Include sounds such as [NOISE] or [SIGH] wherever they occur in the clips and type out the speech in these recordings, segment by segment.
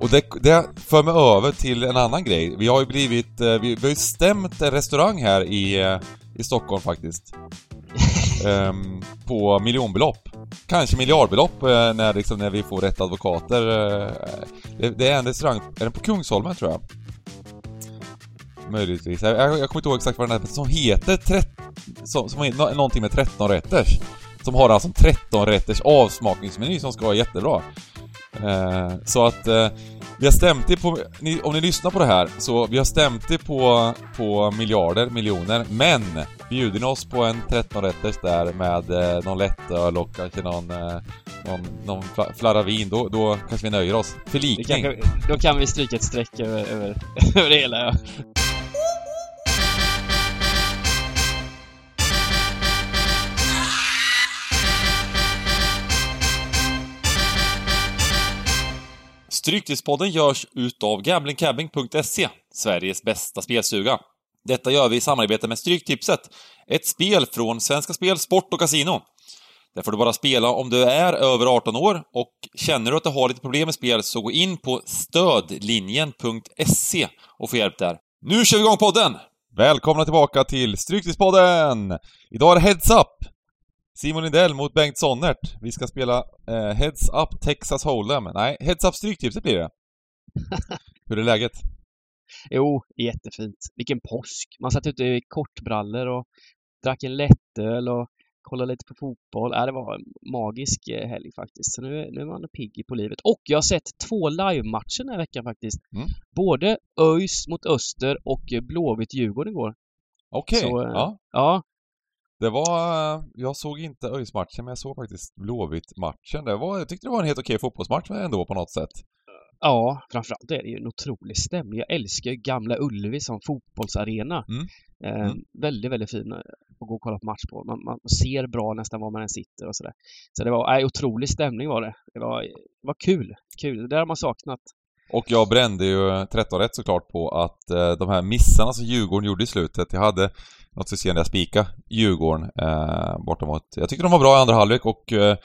och det, det för mig över till en annan grej. Vi har ju blivit, eh, vi, vi har ju stämt en restaurang här i, eh, i Stockholm faktiskt. [LAUGHS] Ehm, på miljonbelopp. Kanske miljardbelopp eh, när, liksom, när vi får rätt advokater. Det, det är en restaurang, är den på Kungsholmen tror jag? Möjligtvis. Jag, jag, jag kommer inte ihåg exakt vad den heter, som heter 13, som, som är nå- någonting med 13 rätters. Som har alltså en 13 rätters avsmakningsmeny som ska vara jättebra. Eh, så att eh, vi har stämt det på, ni, om ni lyssnar på det här, så vi har stämt det på, på miljarder, miljoner, men bjuder ni oss på en 13-rätters där med eh, någon lättöl och kanske någon, eh, någon, någon fla- flarra vin, då, då kanske vi nöjer oss. Förlikning. kanske, då kan vi stryka ett streck över, över, [LAUGHS] över det hela, ja. Stryktipspodden görs utav gamblingcabbing.se, Sveriges bästa spelstuga. Detta gör vi i samarbete med Stryktipset, ett spel från Svenska Spel, Sport och Casino. Där får du bara spela om du är över 18 år och känner du att du har lite problem med spel så gå in på stödlinjen.se och få hjälp där. Nu kör vi igång podden! Välkomna tillbaka till Stryktipspodden! Idag är det Heads Up! Simon Lindell mot Bengt Sonnert. Vi ska spela eh, Heads Up Texas Hold'em. Nej, Heads Up Stryktipset blir det. [LAUGHS] Hur är läget? Jo, jättefint. Vilken påsk. Man satt ute i kortbrallor och drack en lättöl och kollade lite på fotboll. Äh, det var en magisk eh, helg faktiskt. Så nu, nu är man pigg på livet. Och jag har sett två livematcher den här veckan faktiskt. Mm. Både ÖIS mot Öster och Blåvitt-Djurgården igår. Okej, Så, eh, ja. Ja, Det var... Jag såg inte ÖIS-matchen, men jag såg faktiskt Blåvitt-matchen. Det var, jag tyckte det var en helt okej fotbollsmatch ändå på något sätt. Ja, framförallt är det ju en otrolig stämning. Jag älskar ju Gamla Ullevi som fotbollsarena. Mm. Eh, Mm. Väldigt, väldigt fin att gå och kolla på match på. Man, man ser bra nästan var man än sitter och sådär. Så det var, nej, otrolig stämning var det. Det var, det var kul. Kul. Det där har man saknat. Och jag brände ju 13 rätt såklart på att eh, de här missarna som Djurgården gjorde i slutet, jag hade där jag spika Djurgården eh, borta mot... Jag tyckte de var bra i andra halvlek och eh,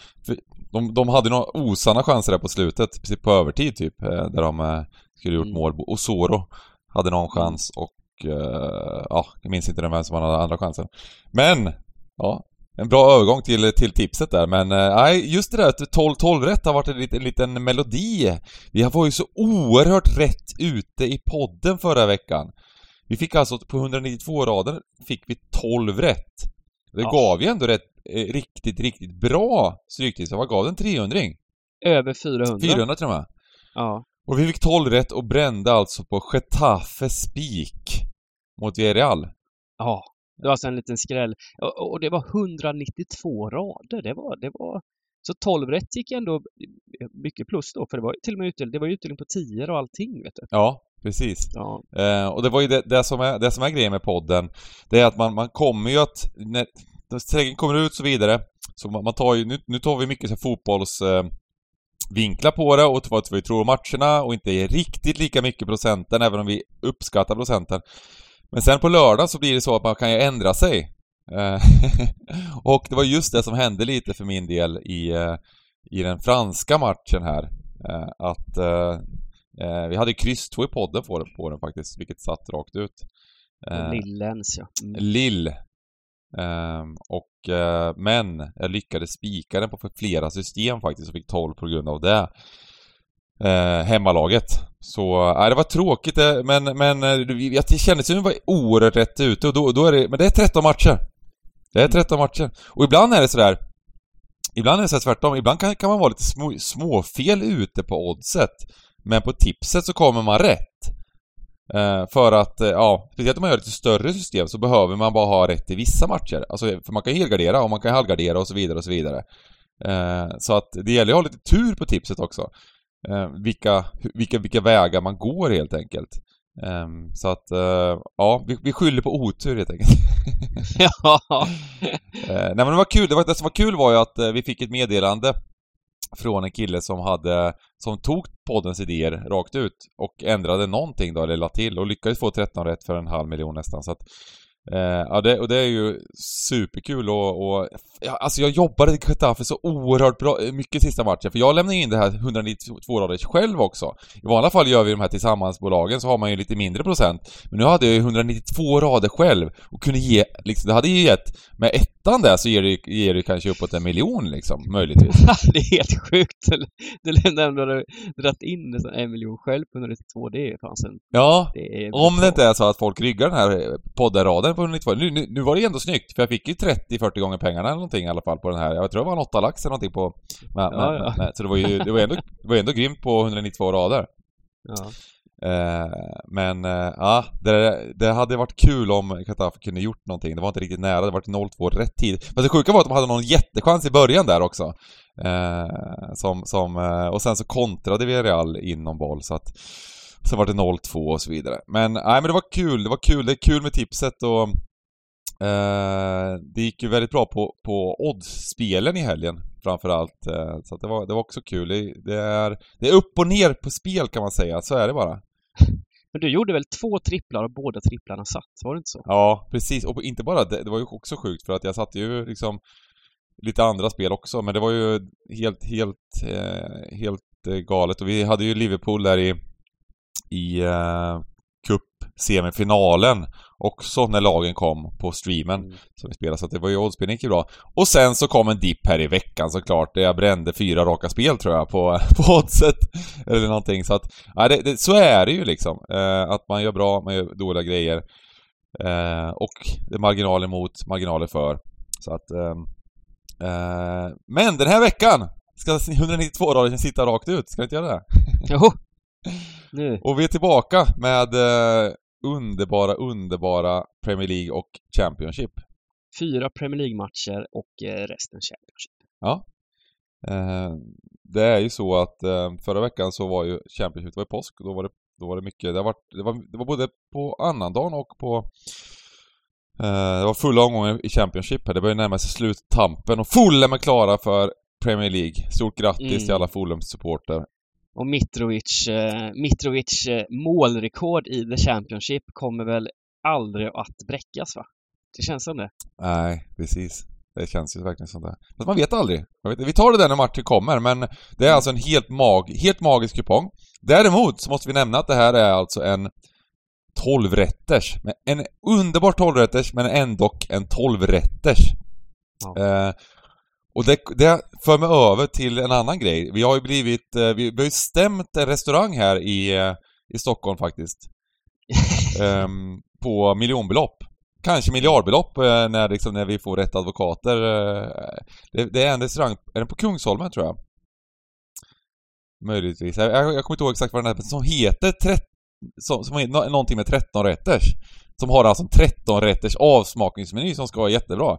de, de hade några osanna chanser där på slutet, precis på övertid typ, eh, där de eh, skulle gjort Mm. mål. Och Soro hade någon chans och... Eh, ja, jag minns inte vem som hade andra chansen. Men! Ja, en bra övergång till, till tipset där, men eh, nej, just det där att 12-12 rätt har varit en liten, en liten melodi. Vi var ju så oerhört rätt ute i podden förra veckan. Vi fick alltså på 192 rader fick vi 12 rätt. Det Ja. gav ju ändå rätt, eh, riktigt, riktigt bra stryktips. Vad gav den? 300 Över 400. 400 till och med. Ja. Och vi fick 12 rätt och brände alltså på Getafe Spik mot Villarreal. Ja. Det var alltså en liten skräll. Och, och det var 192 rader. Det var, det var... Så 12 rätt gick ändå mycket plus då, för det var till och med utdelning, det var utdelning på 10 och allting, vet du. Ja, precis. Ja. Eh, och det var ju det, det, som är, det som är grejen med podden. Det är att man, man kommer ju att, när strängen kommer ut och så vidare, så man, man tar ju, nu, nu tar vi mycket så fotbolls... Eh, vinklar på det och vad vi tror om matcherna och inte är riktigt lika mycket procenten, även om vi uppskattar procenten. Men sen på lördag så blir det så att man kan ju ändra sig. Eh, [LAUGHS] och det var just det som hände lite för min del i, eh, i den franska matchen här. Eh, att eh, eh, vi hade kryss 2 i podden på, den- på den faktiskt, vilket satt rakt ut. Eh, Lillens, ja. Mm. Lill. Ehm, och, eh, men jag lyckades spika den på flera system faktiskt och fick 12 på grund av det. Eh, hemmalaget. Så, nej det var tråkigt eh, men, men eh, vi- jag kände som vi var oerhört rätt ute och då, då är det, men det är 13 matcher. Det är 13 matcher. Och ibland är det sådär Ibland är det så här tvärtom, ibland kan, kan man vara lite små, småfel ute på oddset. Men på tipset så kommer man rätt. Eh, för att, eh, ja, speciellt om man gör lite större system så behöver man bara ha rätt i vissa matcher. Alltså, för man kan helgardera och man kan halvgardera och så vidare och så vidare. Eh, så att det gäller att ha lite tur på tipset också. Eh, vilka, vilka, vilka vägar man går helt enkelt. Eh, så att, eh, ja, vi, vi skyller på otur helt enkelt. [LAUGHS] [LAUGHS] ja. Eh, nej men det var kul, det, var, det som var kul var ju att vi fick ett meddelande från en kille som hade, som tog poddens idéer rakt ut och ändrade någonting då, eller la till och lyckades få 13 rätt för en halv miljon nästan så att Eh, ja, det, och det är ju superkul och, och ja, alltså jag jobbade i Getafe så oerhört bra, mycket sista matchen, för jag lämnade in det här 192 raders själv också. I vanliga fall gör vi de här tillsammansbolagen så har man ju lite mindre procent. Men nu hade jag ju 192 rader själv och kunde ge, liksom, det hade ju gett, med ett ettan där så ger det, ger det kanske uppåt en miljon liksom, möjligtvis. [LAUGHS] det är helt sjukt! Du har dragit in en miljon själv på 192, det är fasen... Ja, det är om det inte är så att folk ryggar den här podden på 192. Nu, nu, nu var det ändå snyggt, för jag fick ju 30-40 gånger pengarna eller någonting i alla fall på den här. Jag tror det var en 8 lax eller någonting på... Med, ja, med, ja. Med, så det var ju det var ändå, det var ändå grymt på 192 rader. Ja. Eh, men eh, ja, det, det, hade varit kul om Qatar kunde gjort någonting. Det var inte riktigt nära, det var 0-2 rätt tid. Men det sjuka var att de hade någon jättechans i början där också. Eh, som, som, och sen så kontrade vi Real inom boll så att Sen var det 0-2 och så vidare. Men nej men det var kul, det var kul, det är kul med tipset och eh, Det gick ju väldigt bra på, på oddsspelen i helgen framförallt. Eh, så det, var, det var också kul. Det, det, är, det är upp och ner på spel kan man säga, så är det bara. [LAUGHS] Men du gjorde väl två tripplar och båda tripplarna satt, var det inte så? Ja, precis. Och inte bara det, det var ju också sjukt för att jag satte ju liksom lite andra spel också, men det var ju helt, helt, eh, helt eh, galet. Och vi hade ju Liverpool där i i eh, Cup-semifinalen också när lagen kom på streamen mm. som vi spelade, så det var ju oddspel gick ju bra. Och sen så kom en dipp här i veckan såklart, där jag brände fyra raka spel tror jag på, [LAUGHS] på oddset. Eller någonting, så att, ja, det, det, så är det ju liksom. Eh, att man gör bra, man gör dåliga grejer. Eh, och det är marginaler mot, marginaler för. Så att... Ehm, eh, men den här veckan ska 192 dagar sitta rakt ut, ska det inte göra det? Jo, [LAUGHS] nu. Och vi är tillbaka med eh, underbara, underbara Premier League och Championship. Fyra Premier League-matcher och eh, resten Championship. Ja. Eh, det är ju så att eh, förra veckan så var ju Championship, det var ju påsk, då var det, då var det mycket, det var, det var, det var både på annandagen och på det var fulla omgångar i Championship här. Det börjar närma sig sluttampen och Fulham är klara för Premier League. Stort grattis mm. till alla Fulhams supporter och Mitrovic, eh, Mitrovic eh, målrekord i The Championship kommer väl aldrig att bräckas va? Det känns som det. Nej, precis. Det känns ju verkligen som det. Fast man vet aldrig. Vet, vi tar det där när matchen kommer, men det är alltså en helt, mag, helt magisk kupong. Däremot så måste vi nämna att det här är alltså en 12-rätters. En underbar 12-rätters, men ändå en 12-rätters. Ja. Eh, och det, det för mig över till en annan grej. Vi har ju blivit, eh, vi, har ju stämt en restaurang här i, eh, i Stockholm faktiskt. um, [LAUGHS] på miljonbelopp. Kanske miljardbelopp eh, när, liksom, när vi får rätt advokater. Det, det, är en restaurang, är den på Kungsholmen tror jag? Möjligtvis. Jag, jag, jag kommer inte ihåg exakt vad den heter, som heter 13, som, som är någonting med 13 rätters. Som har alltså en 13 rätters avsmakningsmeny som ska vara jättebra.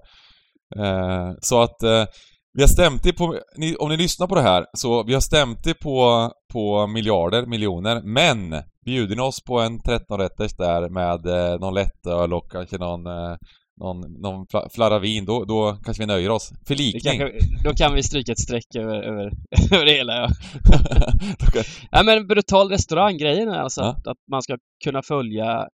Eh, så att eh, vi har stämt det på, om ni lyssnar på det här, så vi har stämt det på, på miljarder, miljoner, men bjuder ni oss på en 13-rätters där med eh, någon lättöl och kanske någon eh, någon, någon flarra vin, då, då kanske vi nöjer oss. Förlikning. Då kan vi stryka ett streck över, över, [LAUGHS] över det hela, ja. [LAUGHS] ja men brutal restauranggrejen är alltså ja. att, att, man ska kunna följa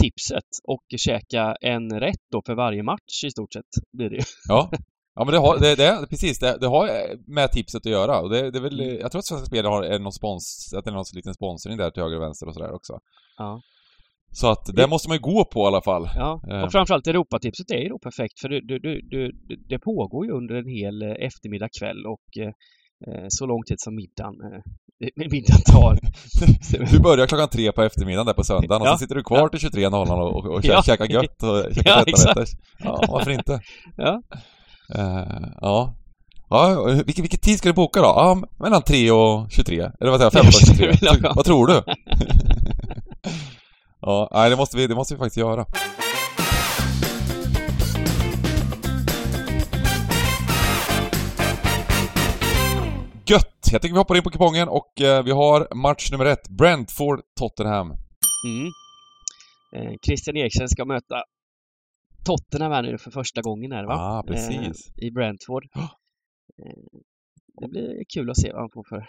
tipset och käka en rätt då för varje match i stort sett blir det ju. [LAUGHS] Ja. Ja men det har, det, det, precis, det, det har med tipset att göra och det, det är väl, mm. jag tror att Svenska Spel har någon spons, att det är någon liten sponsring där till höger och vänster och sådär också. Ja. Så att det måste man ju gå på i alla fall. Ja, och eh. framförallt Europatipset är ju då perfekt för det, det, det, det pågår ju under en hel eftermiddag, kväll och eh, så lång tid som middagen middagen tar. [LAUGHS] Du börjar klockan tre på eftermiddagen där på söndagen och ja. så sitter du kvar till 23.00 och, och, och ja. käkar gött och [LAUGHS] käkar ja, exakt. Ja, varför inte? [LAUGHS] Ja. Uh, ja. Ja, vilken, vilken tid ska du boka då? Ja, mellan 3 och 23. Eller vad säger jag? 15 och 23. vad tror du? ja, nej, det måste vi, det måste vi faktiskt göra. Jag tycker vi hoppar in på kupongen och eh, vi har match nummer ett. Brentford-Tottenham. Mm. Eh, Christian Eriksen ska möta Tottenham här nu för första gången här va? Ah, precis. Eh, I Brentford. Oh. [GASPS] det blir kul att se vad han får för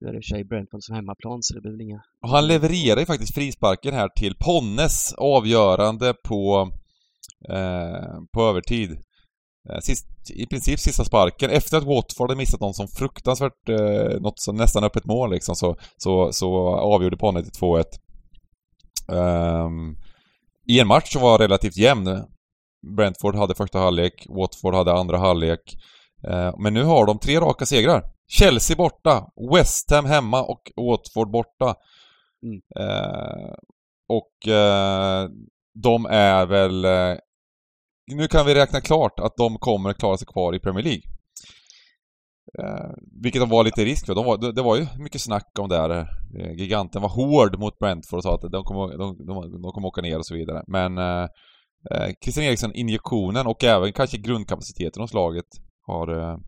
Nu är det i och för sig Brentford som hemmaplan så det blir väl inga... Och han levererar ju faktiskt frisparken här till Ponnes avgörande på, eh, på övertid. Eh, sist, I princip sista sparken. Efter att Watford hade missat någon som fruktansvärt, eh, något som nästan öppet mål liksom, så, så, så avgjorde Ponne till 2-1. Um, I en match som var relativt jämn. Brentford hade första halvlek, Watford hade andra halvlek. Uh, men nu har de tre raka segrar. Chelsea borta, West Ham hemma och Watford borta. Mm. Uh, och uh, de är väl nu kan vi räkna klart att de kommer klara sig kvar i Premier League. Eh, vilket de var lite risk för. De var, det var ju mycket snack om det här. Eh, giganten var hård mot Brentford och sa att de kommer, de, de, de kommer åka ner och så vidare. Men eh, eh Christian Eriksson, injektionen och även kanske grundkapaciteten hos laget har, eh,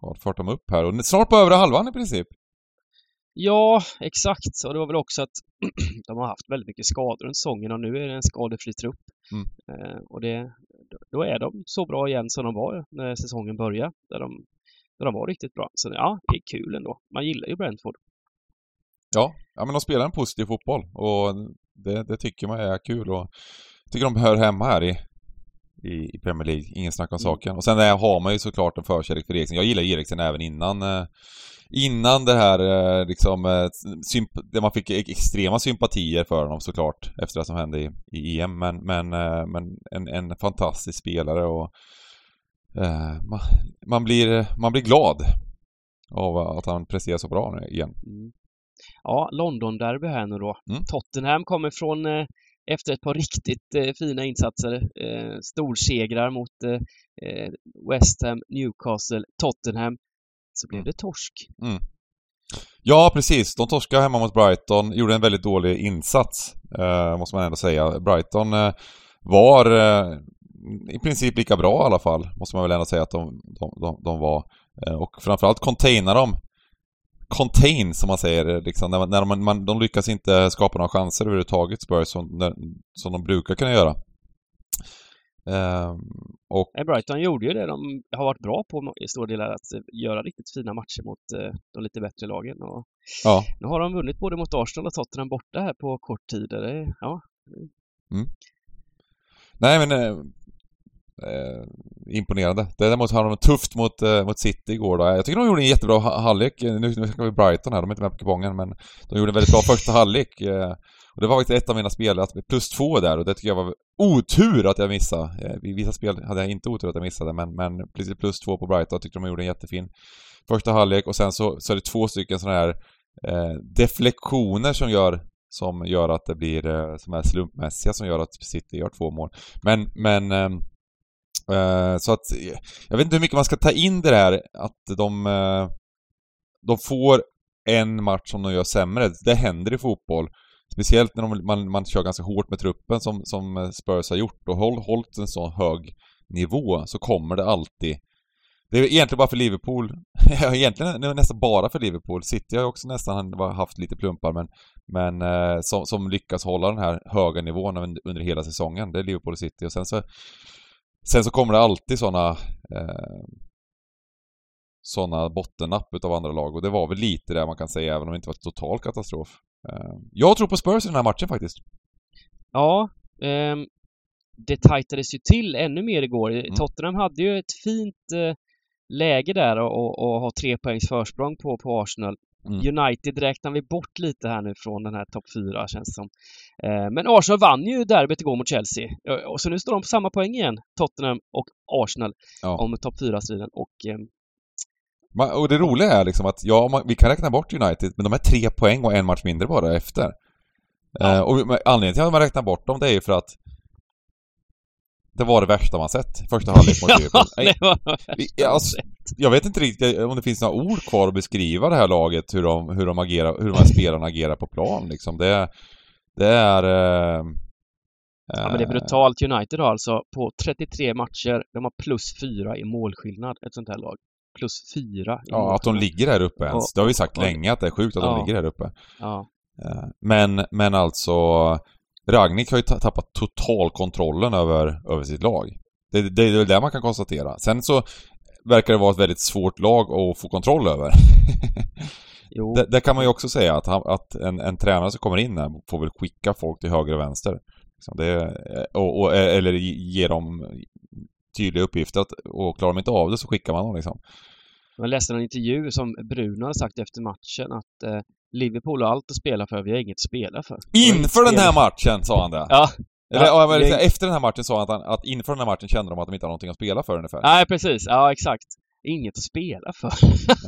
har fört dem upp här. Och snart på övre halvan i princip. Ja, exakt. Och det var väl också att [CLEARS THROAT] de har haft väldigt mycket skador under säsongen och nu är det en skadefri trupp. Mm. Eh, och det, då är de så bra igen som de var när säsongen började. Där de, där de var riktigt bra. Så ja, det är kul ändå. Man gillar ju Brentford. Ja, ja men de spelar en positiv fotboll och det, det tycker man är kul och tycker de hör hemma här i, i, i Premier League. Ingen snack om mm. saken. Och sen har man ju såklart en förkärlek för Eriksen. Jag gillar Eriksen även innan eh, innan det här eh, liksom, eh, där man fick extrema sympatier för honom såklart efter det som hände i, i EM. Men, men, men en, en fantastisk spelare och eh, man, man, blir, man blir glad av att han presterar så bra nu igen. Mm. Ja, London-derby här nu då. Mm. Tottenham kommer från eh, efter ett par riktigt eh, fina insatser, eh, storsegrar mot West Ham, Newcastle, Tottenham så blev mm. det torsk. Mm. Ja, precis. De torskade hemma mot Brighton, gjorde en väldigt dålig insats, eh, måste man ändå säga. Brighton eh, var eh, i princip lika bra i alla fall, måste man väl ändå säga att de, de, de, de var. Eh, och framförallt containa dem. Contain, som man säger, liksom, när, när man, man, de lyckas inte skapa några chanser överhuvudtaget, Spurs, som, som de brukar kunna göra. Ehm, och... Brighton gjorde ju det de har varit bra på i stora delar, att eh, göra riktigt fina matcher mot eh, de lite bättre lagen. Och ja. Nu har de vunnit både mot Arsenal och Tottenham borta här på kort tid. Det, ja. Mm. Nej men eh, imponerande. Däremot har de tufft mot, eh, mot City igår då. Jag tycker de gjorde en jättebra halvlek. Nu, nu ska vi Brighton här, de är inte med på kupongen men de gjorde en väldigt bra första halvlek. Eh, och det var faktiskt ett av mina spel, att plus två där och det tycker jag var otur att jag missade. Eh, I vissa spel hade jag inte otur att jag missade men, men plus, plus två på Brighton, jag tyckte de gjorde en jättefin första halvlek och sen så, så är det två stycken sådana här eh, deflektioner som gör som gör att det blir, eh, som är slumpmässiga, som gör att City gör två mål. Men, men eh, Eh, så att, eh, jag vet inte hur mycket man ska ta in det där att de, eh, de får en match som de gör sämre. Det händer i fotboll. Speciellt när de, man, man kör ganska hårt med truppen som, som Spurs har gjort och håll, hållit en så hög nivå så kommer det alltid det är egentligen bara för Liverpool, [LAUGHS] ja egentligen nästan bara för Liverpool. City har ju också nästan haft lite plumpar men, men som, som, lyckas hålla den här höga nivån under hela säsongen. Det är Liverpool och City och sen så Sen så kommer det alltid sådana eh, sådana bottennapp utav andra lag och det var väl lite det man kan säga även om det inte var total katastrof. Eh, jag tror på Spurs i den här matchen faktiskt. Ja, eh, det tajtades ju till ännu mer igår. Mm. Tottenham hade ju ett fint eh, läge där och, och ha tre poängs försprång på, på Arsenal. Mm. United räknar vi bort lite här nu från den här topp 4 känns som. Eh, men Arsenal vann ju derbyt igår mot Chelsea. Och så nu står de på samma poäng igen, Tottenham och Arsenal, ja. om topp 4-striden. Och ehm, och det roliga är liksom att, ja, vi kan räkna bort United, men de är tre poäng och en match mindre bara efter. Ja. Eh, och anledningen till att man räknar bort dem, det är ju för att det var det värsta man sett. Första halvlek mot [LAUGHS] Liverpool. det var alltså, jag vet inte riktigt om det finns några ord kvar att beskriva det här laget, hur de, hur de agerar, hur de här spelarna agerar på plan liksom. Det, det är... Eh, ja men det är brutalt. United har alltså på 33 matcher, de har plus 4 i målskillnad, ett sånt här lag plus fyra. Ja, att de ligger här uppe ens. Och, det har vi sagt och, länge att det är sjukt att ja, de ligger här uppe. Ja. Eh, men, men alltså, Ragnik har ju tappat totalkontrollen över, över sitt lag. Det, det, det är det man kan konstatera. Sen så verkar det vara ett väldigt svårt lag att få kontroll över. [LAUGHS] Det, det kan man ju också säga att, han, att en, en tränare som kommer in här får väl skicka folk till höger och vänster. Liksom det, och, och, eller ge dem tydliga uppgifter att, och klarar de inte av det så skickar man dem liksom. Jag läste en intervju som Bruno hade sagt efter matchen att eh, Liverpool har allt att spela för, vi har inget att spela för. Inför den här matchen sa han det! Ja. Eller, ja, det- eller, efter den här matchen sa han att, att inför den här matchen kände de att de inte har någonting att spela för ungefär. Nej, precis. Ja, exakt. Inget att spela för.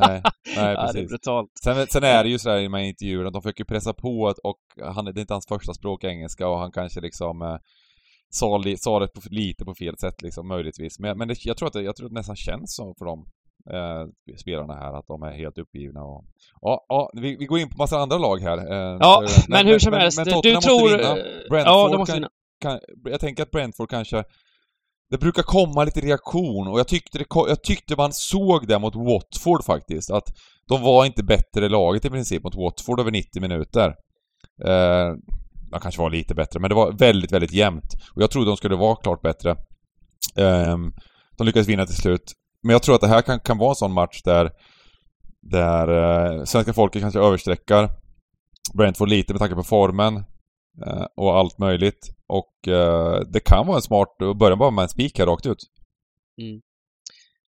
Nej, nej [LAUGHS] ja, det är precis. brutalt. Sen, sen är det ju sådär här intervjuerna, de försöker pressa på och han, det är inte hans första språk engelska och han kanske liksom eh, sa, li, sa det på, lite på fel sätt liksom, möjligtvis. Men, men det, jag, tror att det, jag tror att det nästan känns så för dem, eh, spelarna här, att de är helt uppgivna och... Ja, ja vi, vi går in på massa andra lag här. Eh, Ja, så- men, hur som helst, Tottenham du måste tror... vinna. eh, Brentford ja, de måste kan- vinna. kan, jag tänker att Brentford kanske... Det brukar komma lite reaktion och jag tyckte, det, jag tyckte man såg det mot Watford faktiskt. Att de var inte bättre laget i princip mot Watford över 90 minuter. Eh, man kanske var lite bättre, men det var väldigt, väldigt jämnt. Och jag trodde de skulle vara klart bättre. Eh, de lyckades vinna till slut. Men jag tror att det här kan, kan vara en sån match där, där eh, svenska folket kanske översträckar Brentford lite med tanke på formen eh, och allt möjligt. Och eh, det kan vara en smart att börja bara med en spik här rakt ut.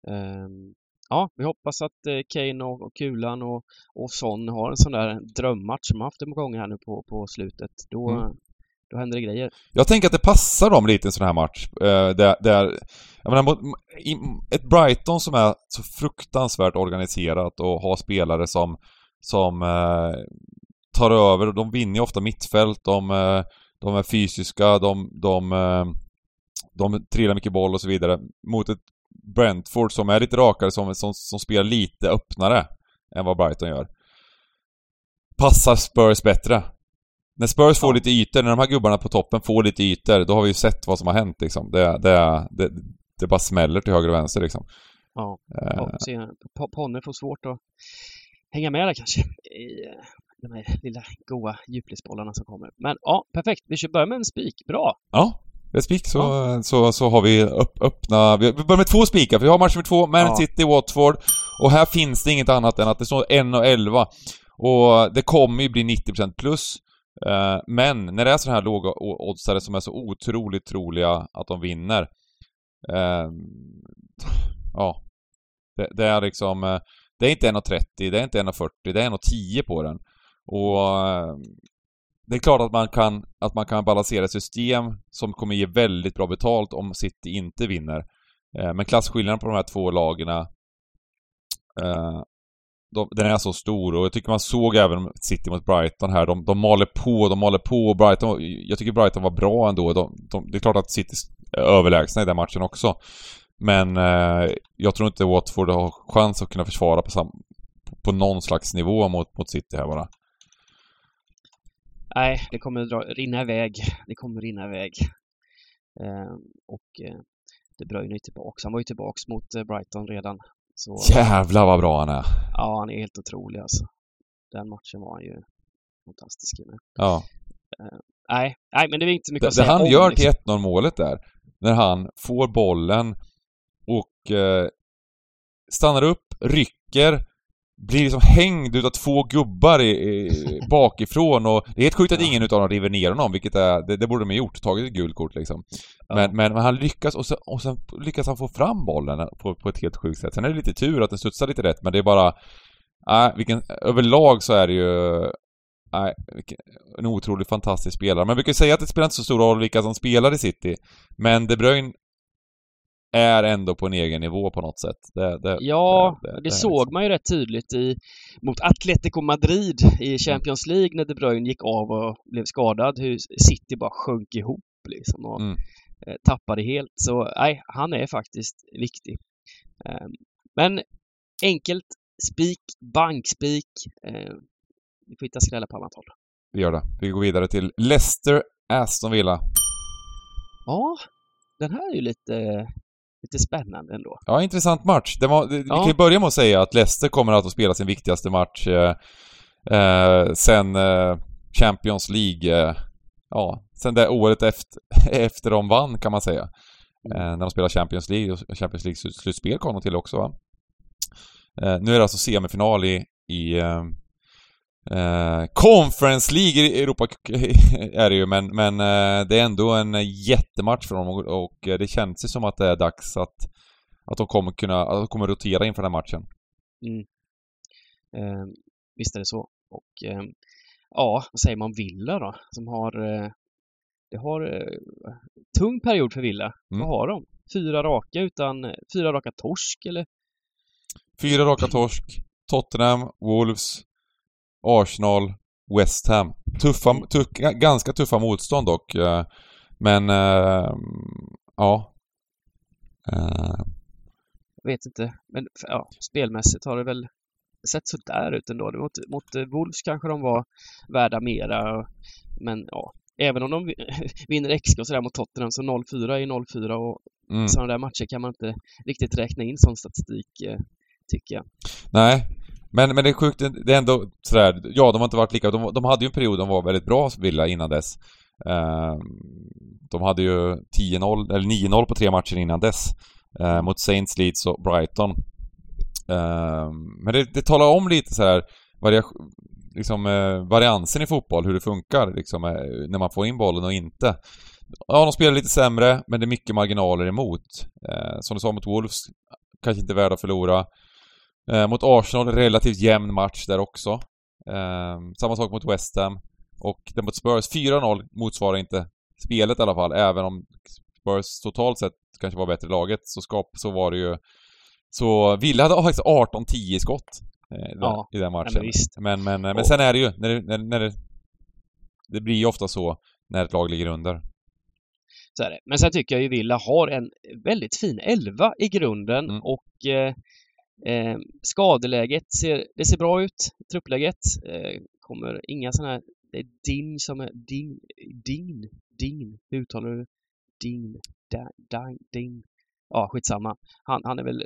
Ehm, ja, vi hoppas att eh, Kane och, och Kulan och, och Son har en sån där drömmatch som de haft par gånger här nu på, på slutet. Då, Mm då händer det grejer. Jag tänker att det passar dem lite i en sån här match. Eh, där, där, jag menar, mot, i, ett Brighton som är så fruktansvärt organiserat och har spelare som, som eh, tar över. De vinner ju ofta mittfält, de, eh, de är fysiska, de, de, eh, de trillar mycket boll och så vidare. Mot ett Brentford som är lite rakare, som, som, som spelar lite öppnare än vad Brighton gör. Passar Spurs bättre. När Spurs får Ja. lite ytor, när de här gubbarna på toppen får lite ytor, då har vi ju sett vad som har hänt liksom. Det, det, det, det bara smäller till höger och vänster liksom. Ja, Eh, ja Ponne får svårt att hänga med där kanske i eh, de här lilla goa djupledsbollarna som kommer. Men ja, perfekt. Vi kör börja med en spik. Bra! Ja, ett spik så, så, så har vi upp, öppna... Vi vi börjar med två spikar, för vi har match nummer två, Man Ja. City, Watford. Och här finns det inget annat än att det står 1 och 11. Och det kommer ju bli 90% plus. Eh, men när det är sådana här låga oddsare som är så otroligt troliga att de vinner. eh, Ja. Det, det är liksom... Eh, det är inte 1,30, det är inte 1,40, det är 1,10 på den. Och... Eh, det är klart att man kan, att man kan balansera ett system som kommer ge väldigt bra betalt om City inte vinner. Men klasskillnaden på de här två lagen de, den är så stor och jag tycker man såg även City mot Brighton här. De, de maler på, de maler på och Brighton... Jag tycker Brighton var bra ändå. De, de, det är klart att City är överlägsna i den matchen också. Men eh, jag tror inte Watford har chans att kunna försvara på, sam, på någon slags nivå mot, mot City här bara. Nej, det kommer dra, rinna iväg. Det kommer rinna iväg. Eh, och eh, De Bruyne är tillbaks. Han var ju tillbaks mot eh, Brighton redan. Så Jävlar vad bra han är! ja, han är helt otrolig alltså. Den matchen var han ju fantastisk med. Ja. Nej, nej, men det är inte mycket Det, att det säga han om, gör liksom. till 1-0 målet där, när han får bollen och eh, stannar upp, rycker, blir liksom hängd utav två gubbar i, i, bakifrån och det är helt sjukt att ingen utav dem river ner honom, vilket är, det, det borde de ha gjort, tagit ett gult kort liksom. Ja. Men, men, men han lyckas och sen, och sen lyckas han få fram bollen på, på ett helt sjukt sätt. Sen är det lite tur att den studsar lite rätt, men det är bara... Nej, vilken, överlag så är det ju... Nej, vilken, en otroligt fantastisk spelare. Man brukar säga att det spelar inte så stor roll vilka som spelar i City. Men De Bruyne är ändå på en egen nivå på något sätt. Det, det, Ja, det- det, såg liksom- man ju rätt tydligt i, mot Atletico Madrid i Champions League när De Bruyne gick av och blev skadad. Hur City bara sjönk ihop liksom och Mm. eh, tappade helt. Så nej, han är faktiskt viktig. Eh, men enkelt, spik, bankspik. Eh, vi får hitta skrällar på annat håll. Vi gör det. Vi går vidare till Leicester Aston Villa. Ja, den här är ju lite, lite spännande ändå. Ja, intressant match. Var, det, Vi Ja. kan ju börja med att säga att Leicester kommer att spela sin viktigaste match eh, eh, sen eh, Champions League, eh, ja, sen det året efter, [LAUGHS] efter de vann kan man säga. Eh, när de spelar Champions League och Champions League-slutspel kom de till också va? Eh, nu är det alltså semifinal i, i, eh, Conference League i Europa [LAUGHS] är det ju, men, men eh, det är ändå en jättematch för dem och, och det känns ju som att det är dags att, att de kommer kunna, att de kommer rotera inför den här matchen. Mm. Eh, visst är det så. Och eh, ja, vad säger man Villa då? Som har, eh, det har eh, tung period för Villa. Mm. Vad har de? Fyra raka utan, fyra raka torsk eller? Fyra raka torsk, Tottenham, Wolves, Arsenal, West Ham. Tuffa, tuff, ganska tuffa motstånd dock. eh, Men, eh, ja. Eh, Jag vet inte. Men ja, spelmässigt har det väl sett sådär ut ändå. Mot, mot eh, Wolves kanske de var värda mera. Men ja, även om de vi- [LAUGHS] vinner XG och sådär mot Tottenham så 0-4 är 0-4 och mm. sådana där matcher kan man inte riktigt räkna in sån statistik eh, tycker jag. Nej, men, men det är sjukt, det är ändå sådär, ja de har inte varit lika, de, de hade ju en period de var väldigt bra Villa innan dess. Ehm, de hade ju 10-0, eller 9-0 på tre matcher innan dess. Ehm, mot Saints, Leeds och Brighton. Ehm, men det, det talar om lite så här varia, liksom, eh, variansen i fotboll, hur det funkar liksom, eh, när man får in bollen och inte. Ja, de spelar lite sämre, men det är mycket marginaler emot. Som du sa mot Wolves, kanske inte värda att förlora. Eh, mot Arsenal, relativt jämn match där också. Eh, samma sak mot West Ham. Och den mot Spurs, 4-0 motsvarar inte spelet i alla fall, även om Spurs totalt sett kanske var bättre laget, så, skap, så var det ju... Så Villa hade faktiskt 18-10 i skott eh, i den- Ja, i den matchen. men visst. Men, men, men Och- sen är det ju, när det, när, när det, det blir ju ofta så när ett lag ligger under. Så är det. Men sen tycker jag ju Villa har en väldigt fin elva i grunden Mm. och eh, eh, skadeläget ser, det ser bra ut. Truppläget eh, kommer inga sådana här, det är Din som är, Din, Din, Din, hur uttalar du Din, Da- Din, Din. Ja, skitsamma. Han, han är väl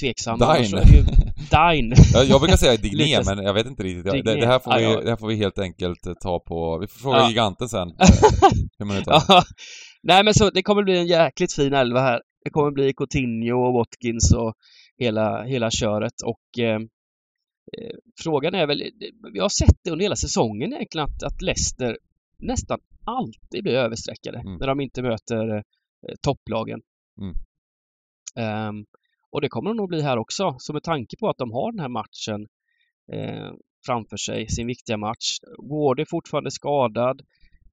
tveksam. Dine. Ju- Din. [LAUGHS] Jag, brukar säga Digné, men jag vet inte riktigt. Det, Digné. det, här får vi, det här får vi helt enkelt eh, ta på... Vi får fråga Ja. giganten sen. [LAUGHS] hur man. Ja. Nej men så det kommer bli en jäkligt fin elva här. Det kommer bli Coutinho och Watkins och hela, hela köret och eh, eh, frågan är väl, vi har sett det under hela säsongen egentligen att, att Leicester nästan alltid blir överstreckade Mm. när de inte möter eh, topplagen. Mm. Ehm, och det kommer de nog bli här också, så med tanke på att de har den här matchen eh, framför sig, sin viktiga match. Ward är fortfarande skadad.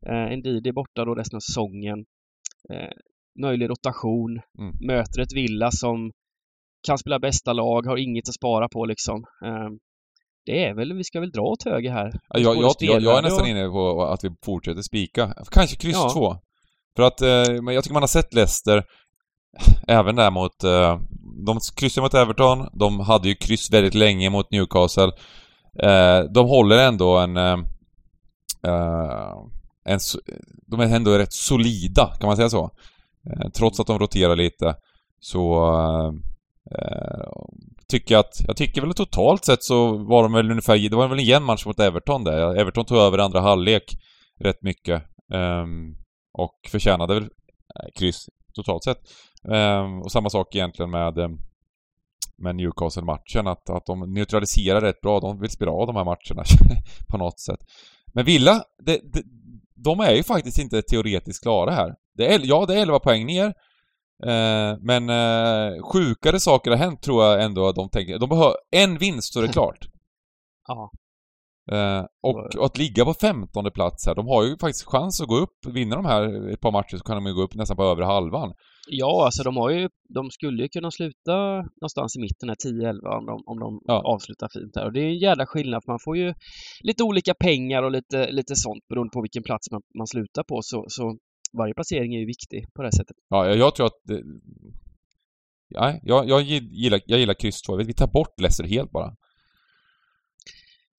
Eh, Ndidi är borta då resten av säsongen. Eh, möjlig rotation. Mm. Möter ett Villa som kan spela bästa lag, har inget att spara på liksom. Eh, det är väl, vi ska väl dra åt höger här. Ja, jag, jag, jag, jag är nästan och- inne på att vi fortsätter spika. Kanske kryss Ja. två. För att, eh, men jag tycker man har sett Leicester, även där mot... Eh, de kryssade mot Everton, de hade ju kryss väldigt länge mot Newcastle. Eh, de håller ändå en... En... De är ändå rätt solida, kan man säga så? Trots att de roterar lite, så... Eh, tycker att... Jag tycker väl totalt sett så var de väl ungefär... Det var väl en jämn match mot Everton där. Everton tog över andra halvlek rätt mycket. Um, och förtjänade väl eh, kryss totalt sett. Um, och samma sak egentligen med, ehm, med Newcastle-matchen, att, att de neutraliserar rätt bra. De vill spela av de här matcherna [LAUGHS] på något sätt. Men Villa, det, det, de är ju faktiskt inte teoretiskt klara här. Det är, ja, det är 11 poäng ner. Eh, men eh, sjukare saker har hänt tror jag ändå att de tänker. De behöver en vinst så är det [LAUGHS] klart. Ja, Eh, och, och att ligga på 15 plats här, de har ju faktiskt chans att gå upp. Vinner de här ett par matcher så kan de ju gå upp nästan på övre halvan. ja alltså de har ju, de skulle ju kunna sluta någonstans i mitten här 10-11 om de, om de Ja. avslutar fint här. Och det är en jävla skillnad för man får ju lite olika pengar och lite, lite sånt beroende på vilken plats man, man slutar på. Så, så varje placering är ju viktig på det här sättet. Ja, jag, tror att... Det, ja, jag, jag, gillar, jag gillar kryss 2. Vi tar bort Leicester helt bara.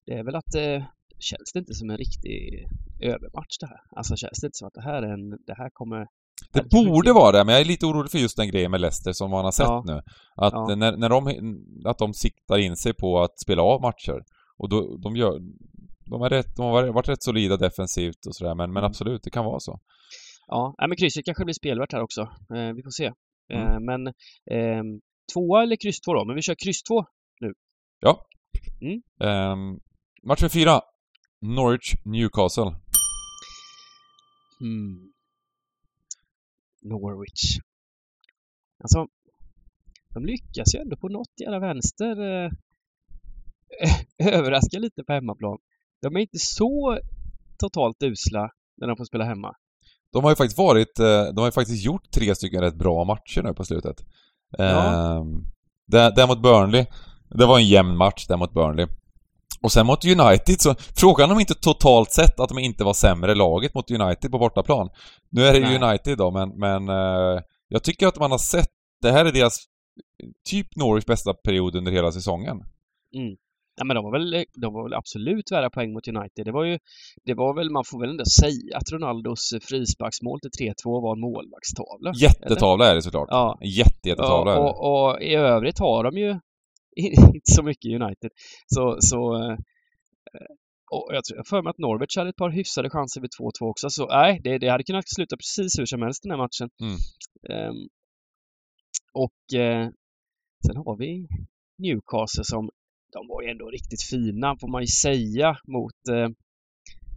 Det är väl att eh, känns det inte som en riktig övermatch det här? Alltså känns det inte som att det här är en, det här kommer... Det det borde vara det, men jag är lite orolig för just den grejen med Leicester som man har sett Ja. nu. Att Ja. när, när de, att de siktar in sig på att spela av matcher. Och då, de gör... De, är rätt, de har varit rätt solida defensivt och sådär, men, men Mm. absolut, det kan vara så. Ja, men krysset kanske blir spelvärt här också. Eh, vi får se. Mm. Eh, men ehm, tvåa eller kryss två då? Men vi kör kryss två. Ja. Mm. Ehm, Match med fyra. Norwich Newcastle. Mm. Norwich. Alltså, de lyckas ju ändå på något jävla vänster eh, [LAUGHS] överraska lite på hemmaplan. De är inte så totalt usla när de får spela hemma. De har ju faktiskt varit, eh, de har ju faktiskt gjort tre stycken rätt bra matcher nu på slutet. Ja. Ehm, där, där mot Burnley, det var en jämn match där mot Burnley. Och sen mot United så, frågan om inte totalt sett att de inte var sämre laget mot United på bortaplan. Nu är det Nej. United då, men, men eh, jag tycker att man har sett, det här är deras typ Norwich bästa period under hela säsongen. Mm. Ja, men de var, väl, de var väl absolut värda poäng mot United. Det var ju, det var väl, man får väl ändå säga att Ronaldos frisparksmål till 3-2 var en målvaktstavla. Jättetavla är det såklart. Ja. Jätte, jättetavla Ja, det. och, och i övrigt har de ju [LAUGHS] inte så mycket United. Så, så eh, och jag tror för mig att Norwich hade ett par hyfsade chanser vid 2-2 också. Så nej, det, det hade kunnat sluta precis hur som helst den här matchen. Mm. Ehm, och eh, sen har vi Newcastle som de var ju ändå riktigt fina får man ju säga mot eh,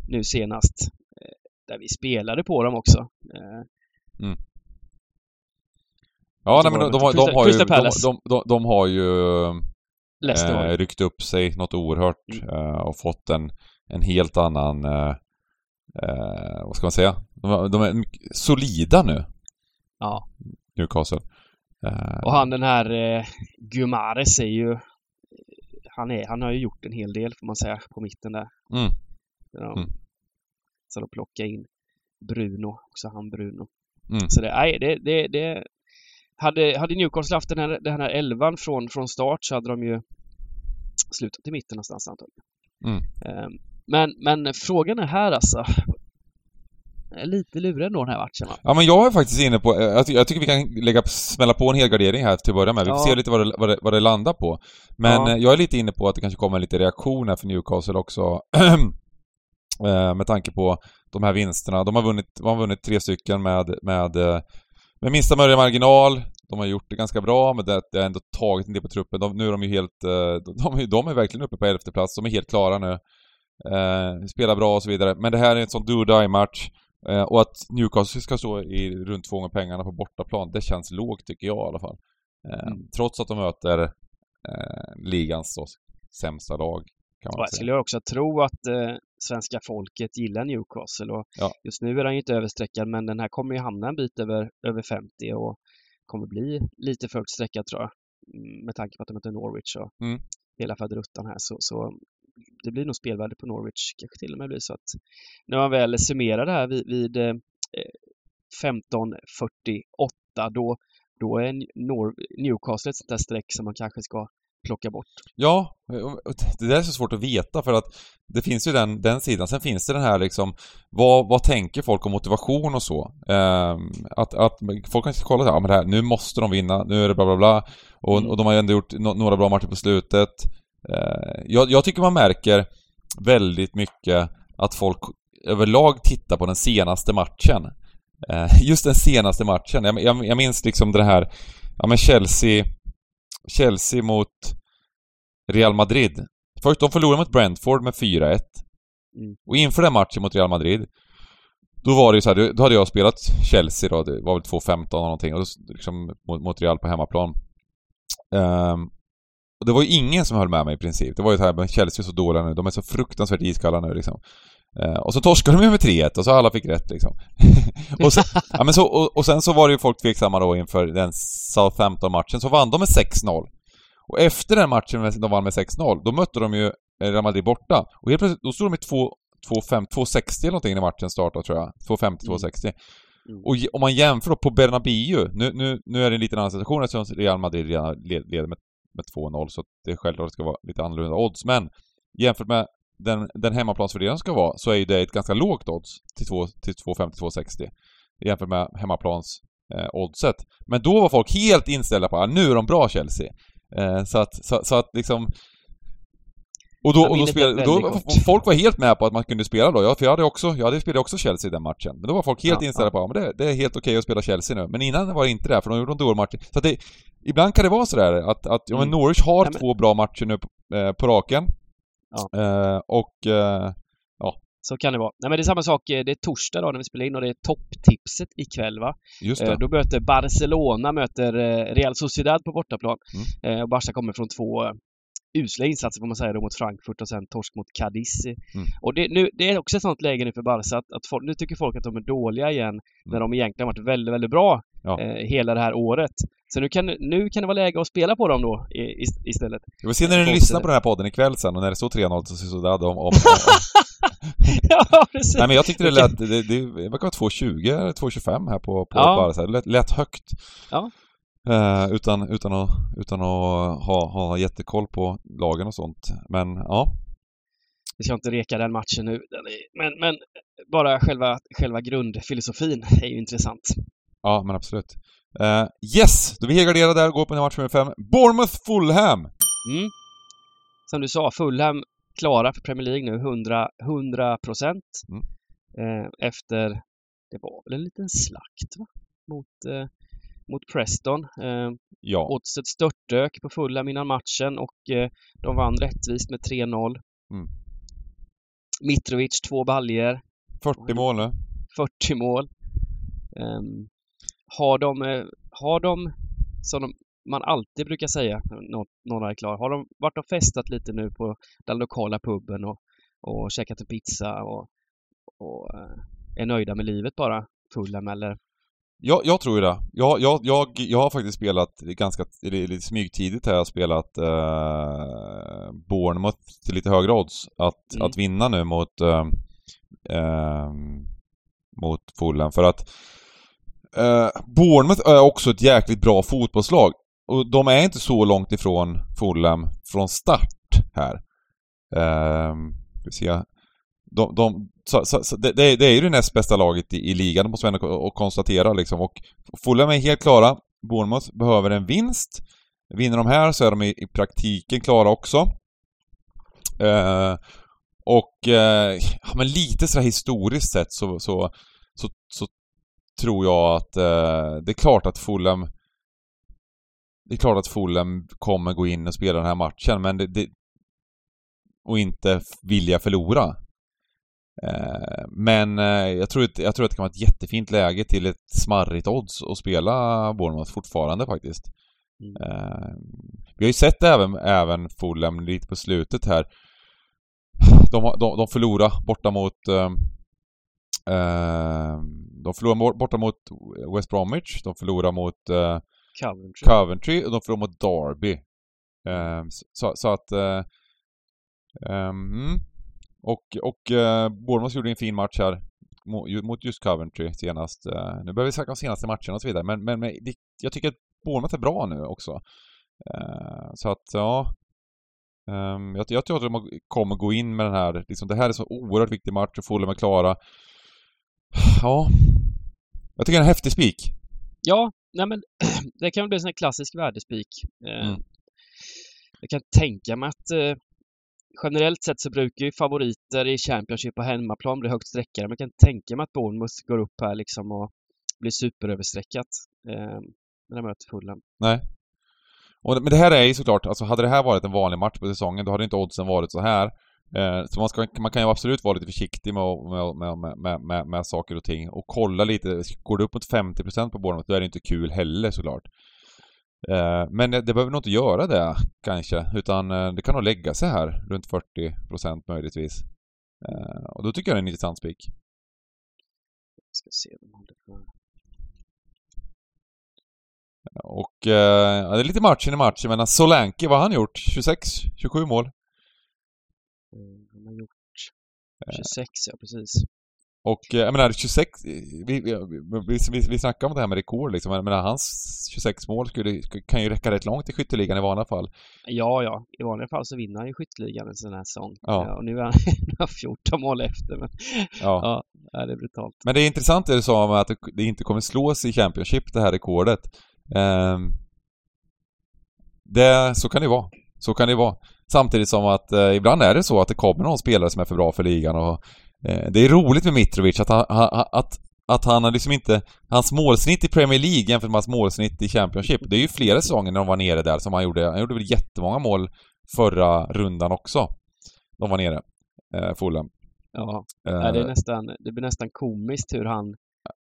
nu senast. Eh, där vi spelade på dem också. Eh, Ja, Så nej, men de, de, har- de, Crystal- har ju, de, de, de, de har ju ryckt upp sig något oerhört Mm. eh, och fått en, en helt annan, eh, eh, vad ska man säga? De, de är solida nu, Ja. Newcastle. Och han den här eh, Gumares är ju han, är, han har ju gjort en hel del får man säga på mitten där. Mm. De, Mm. Så de plockar in Bruno, också han Bruno. Mm. Så det, nej, det, det, det hade, hade Newcastle haft den här, den här elvan från, från start så hade de ju slutat i mitten någonstans antagligen. Mm. Ehm, men, men frågan är här alltså. Jag är lite lurig ändå den här matchen va? Ja men jag är faktiskt inne på, eh, jag, ty- jag tycker vi kan lägga, smälla på en helgardering här till att börja med. Vi får Ja. se lite vad det, vad, det, vad det landar på. Men Ja. eh, jag är lite inne på att det kanske kommer lite reaktion här för Newcastle också. [CLEARS THROAT] Eh, med tanke på de här vinsterna. De har vunnit, de har vunnit tre stycken med, med, eh, med minsta möjliga marginal. De har gjort det ganska bra, men det, det har ändå tagit en del på truppen. De, nu är de ju helt... eh, De, de, är- verkligen uppe på elfte plats. De är helt klara nu. Eh, spelar bra och så vidare. Men det här är en sån do die match. Eh, och att Newcastle ska stå i runt två gånger pengarna på bortaplan, det känns lågt tycker jag i alla fall. Eh, Mm. Trots att de möter eh, ligans då, sämsta lag, kan Och man jag säga. skulle ju också tro att eh, svenska folket gillar Newcastle och Ja. just nu är han ju inte överstreckad men den här kommer ju hamna en bit över, över 50 och kommer bli lite för högt sträckad tror jag. Mm, Med tanke på att de möter Norwich och Mm. hela faderuttan här så, så det blir nog spelvärde på Norwich. Kanske till och med blir så att när man väl summerar det här vid, vid eh, 15.48 då, då är Nor- Newcastle ett sånt där streck som man kanske ska plocka bort. Ja, det där är så svårt att veta för att det finns ju den, den sidan. Sen finns det den här liksom, vad, vad tänker folk om motivation och så? Ehm, att, att folk kanske kollar så här, ja men det här, nu måste de vinna, nu är det bla bla bla. Och, Mm. och de har ju ändå gjort no, några bra matcher på slutet. Eh, jag, jag tycker man märker väldigt mycket att folk överlag tittar på den senaste matchen. Eh, just den senaste matchen. Jag, jag, jag minns liksom det här, ja men Chelsea Chelsea mot Real Madrid. Först, de förlorade mot Brentford med 4-1. Mm. Och inför den matchen mot Real Madrid, då var det ju så här, då hade jag spelat Chelsea då, det var väl 2-15 och någonting, och liksom mot, mot Real på hemmaplan. Ehm, och det var ju ingen som höll med mig i princip. Det var ju så här, men Chelsea är så dåliga nu, de är så fruktansvärt iskalla nu liksom. Eh, och så torskade de ju med 3-1 och så alla fick rätt liksom. [LAUGHS] och, sen, [LAUGHS] ja, men så, och, och sen så var det ju folk tveksamma då inför den Southampton-matchen, så vann de med 6-0. Och efter den matchen de vann med 6-0, då mötte de ju eh, Real Madrid borta. Och helt plötsligt, då stod de i 2 2-5, 2-60 eller någonting när matchen startade tror jag. 2-50, 2-60. Mm. Och ge- om man jämför då på Bernabéu, nu, nu, nu är det en liten annan situation eftersom Real Madrid redan led- leder med, med 2-0 så att det är självklart att det ska vara lite annorlunda odds. Men jämfört med den, den hemmaplansfördelningen ska vara så är det ett ganska lågt odds till 2 till 2,50-2,60 jämfört med hemmaplans eh, oddset. Men då var folk helt inställda på att nu är de bra Chelsea. Eh, så, att, så, så att liksom... Och då, Ja, och då, minnet är spel, då folk var helt med på att man kunde spela då. Ja, för jag hade också, jag hade spelat också Chelsea i den matchen. Men då var folk helt Ja, inställda på att ja, det, det är helt okej att spela Chelsea nu. Men innan var det inte det, för de gjorde en dålig match. Så att det, ibland kan det vara sådär att, att ja, men Mm. Norwich har Ja, men- två bra matcher nu på, eh, på raken. Ja. Eh, och eh, Så kan det vara. Nej men det är samma sak, eh, det är torsdag då när vi spelar in och det är topptipset ikväll va? just Eh, det. Då möter Barcelona möter eh, Real Sociedad på bortaplan. Mm. Eh, och Barca kommer från två eh, usla insatser får man säga då mot Frankfurt och sen torsk mot Cadiz. Mm. Och det, nu, det är också ett sånt läge nu för Barca att, att folk, nu tycker folk att de är dåliga igen när de egentligen varit väldigt, väldigt bra Mm. Ja. eh, hela det här året. Så nu kan, nu kan det vara läge att spela på dem då i, istället. Vi får se när ni lyssnar ser- på den här podden ikväll sen och när det står 3-0 till Sociedad om, om, om, [LAUGHS] ja, precis! Nej men jag tyckte det lät, det, det, det verkar vara 2.20 eller 2.25 här på, på Ja. Barca. Det lät, lät högt. Ja. Eh, utan, utan att, utan att ha, ha jättekoll på lagen och sånt. Men ja, Vi ska inte reka den matchen nu. Men, men bara själva, själva grundfilosofin är ju intressant. Ja men absolut. Eh, yes! Då är vi helgarderade där och går på match nummer 5. Bournemouth-Fulham! Mm. Som du sa, Fulham klara för Premier League nu, 100, 100 procent. Mm. Eh, efter, det var väl en liten slakt va? Mot, eh, mot Preston. Eh, Ja. oddset störtdök på Fulham innan matchen och eh, de vann rättvist med 3-0. Mm. Mitrovic, två baljer 40 mål nu. 40 mål. Ehm, har de, eh, har de, som de, man alltid brukar säga när nå- några är klar, har de varit och festat lite nu på den lokala puben och, och käkat en pizza och, och eh, är nöjda med livet bara, Fulham eller? Jag, jag tror ju det. Jag, jag, jag, jag har faktiskt spelat ganska, lite smygtidigt har jag spelat eh, Bournemouth till lite högre odds att, Mm. att vinna nu mot eh, eh, mot Fulham för att eh, Bournemouth är också ett jäkligt bra fotbollslag och de är inte så långt ifrån Fulham från start här. Eh, vi se. De, de, så, så, så det, det är- ju det näst bästa laget i, i ligan, det måste man ändå konstatera liksom. Och Fulham är helt klara. Bournemouth behöver en vinst. Vinner de här så är de i, i praktiken klara också. Eh, och eh, ja, men lite sådär historiskt sett så, så, så, så tror jag att eh, det är klart att Fulham det är klart att Fulham kommer gå in och spela den här matchen, men det, det och inte vilja förlora. Eh, men eh, jag, tror att, jag tror att det kan vara ett jättefint läge till ett smarrigt odds att spela Bournemouth fortfarande faktiskt. Mm. Eh, vi har ju sett även, även Fulham lite på slutet här. De, de, de förlorade borta mot eh, eh, de förlorade bort- borta mot West Bromwich, de förlorade mot eh, Coventry. Coventry och de förlorade mot Derby. Ehm, så, så att... ehm, mm. och och uh, Bournemouth gjorde en fin match här mot just Coventry senast. Eh, nu börjar vi snacka om senaste matcherna och så vidare, men, men, men det, jag tycker att Bournemouth är bra nu också. Så att, ja... Ehm, jag, jag tror att de kommer gå in med den här, liksom, det här är så oerhört viktig match och Fulham är klara. Ja... Jag tycker det är en häftig spik. Ja, nej men [CLEARS THROAT] det kan väl bli en sån här klassisk värdespik. Eh, Mm. Jag kan tänka mig att eh, generellt sett så brukar ju favoriter i Championship på hemmaplan bli högt sträckade. Men jag kan tänka mig att Bournemouth går upp här liksom och blir superöverstreckat eh, när de möter Fulham. Nej. Och, men det här är ju såklart, alltså hade det här varit en vanlig match på säsongen, då hade inte oddsen varit så här. Eh, så man, ska, man kan ju absolut vara lite försiktig med, med, med, med, med, saker och ting och kolla lite. Går det upp mot 50% på Bournemouth, då är det inte kul heller såklart. Eh, men det, behöver nog inte göra det, kanske, utan eh, det kan nog lägga sig här, runt 40% möjligtvis. Och då tycker jag det är en intressant spik. Jag ska se vad för... Och ja, det är lite matchen i matchen, men Solanke, vad har han gjort? 26? 27 mål? 26, ja precis. Och eh, jag menar 26, vi, vi, vi, vi, vi snackade om det här med rekord liksom, jag menar hans 26 mål skulle, kan ju räcka rätt långt i skytteligan i vanliga fall. Ja, ja. I vanliga fall så vinner han ju skytteligan en sån här säsong. Ja. Ja, och nu är han [LAUGHS] nu är han 14 mål efter. Men Ja. ja, det är brutalt. Men det är intressant det du sa om att det, inte kommer slås i Championship, det här rekordet. Ehm, det, så kan det vara. Så kan det vara. Samtidigt som att eh, ibland är det så att det kommer någon spelare som är för bra för ligan och eh, det är roligt med Mitrovic att han, han, att, att han har liksom inte... Hans målsnitt i Premier League jämfört med hans målsnitt i Championship, det är ju flera säsonger när de var nere där som han gjorde. Han gjorde väl jättemånga mål förra rundan också. de var nere. Eh, Fulham. Ja, Eh, det, är nästan, det blir nästan komiskt hur han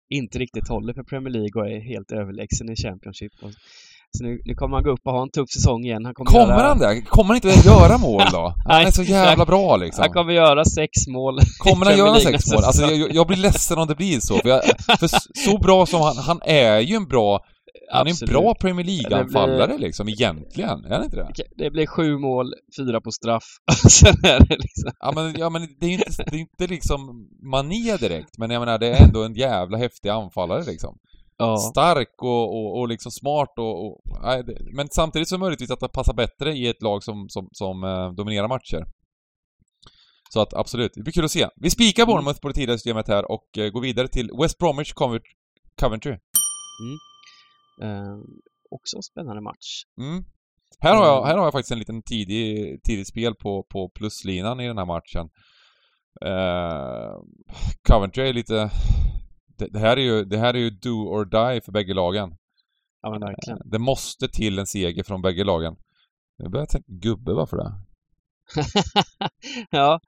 inte riktigt håller för Premier League och är helt överlägsen i Championship. Så nu, nu kommer han gå upp och ha en tuff säsong igen. Han kommer, Kommer göra, han det? Kommer han inte göra mål då? [LAUGHS] Han är så jävla bra liksom. Han kommer göra sex mål. Kommer han göra sex mål? Alltså jag, jag blir ledsen om det blir så. För, jag, för så bra som han, han är ju en bra, han är en Absolut. bra Premier League-anfallare Det liksom egentligen. Är han inte det? Det blir sju mål, fyra på straff. [LAUGHS] Sen är det liksom... Ja men, ja, men det är inte, det är inte liksom Mané direkt, men jag menar det är ändå en jävla häftig anfallare liksom. Ja, Stark och, och, och liksom smart och... och nej, det, men samtidigt så möjligtvis att det passar bättre i ett lag som, som, som eh, dominerar matcher. Så att absolut, det blir kul att se. Vi spikar Bournemouth på det tidigare systemet här och eh, går vidare till West Bromwich Covent- Coventry. eh, också en spännande match. Mm. Här, har jag, här har jag faktiskt en liten tidig, tidigt spel på, på pluslinan i den här matchen. Eh, Coventry är lite... Det, det, här är ju, det här är ju do or die för bägge lagen. Ja, men verkligen. Det måste till en seger från bägge lagen. Jag börjar tänka gubbe, varför det? [LAUGHS] ja,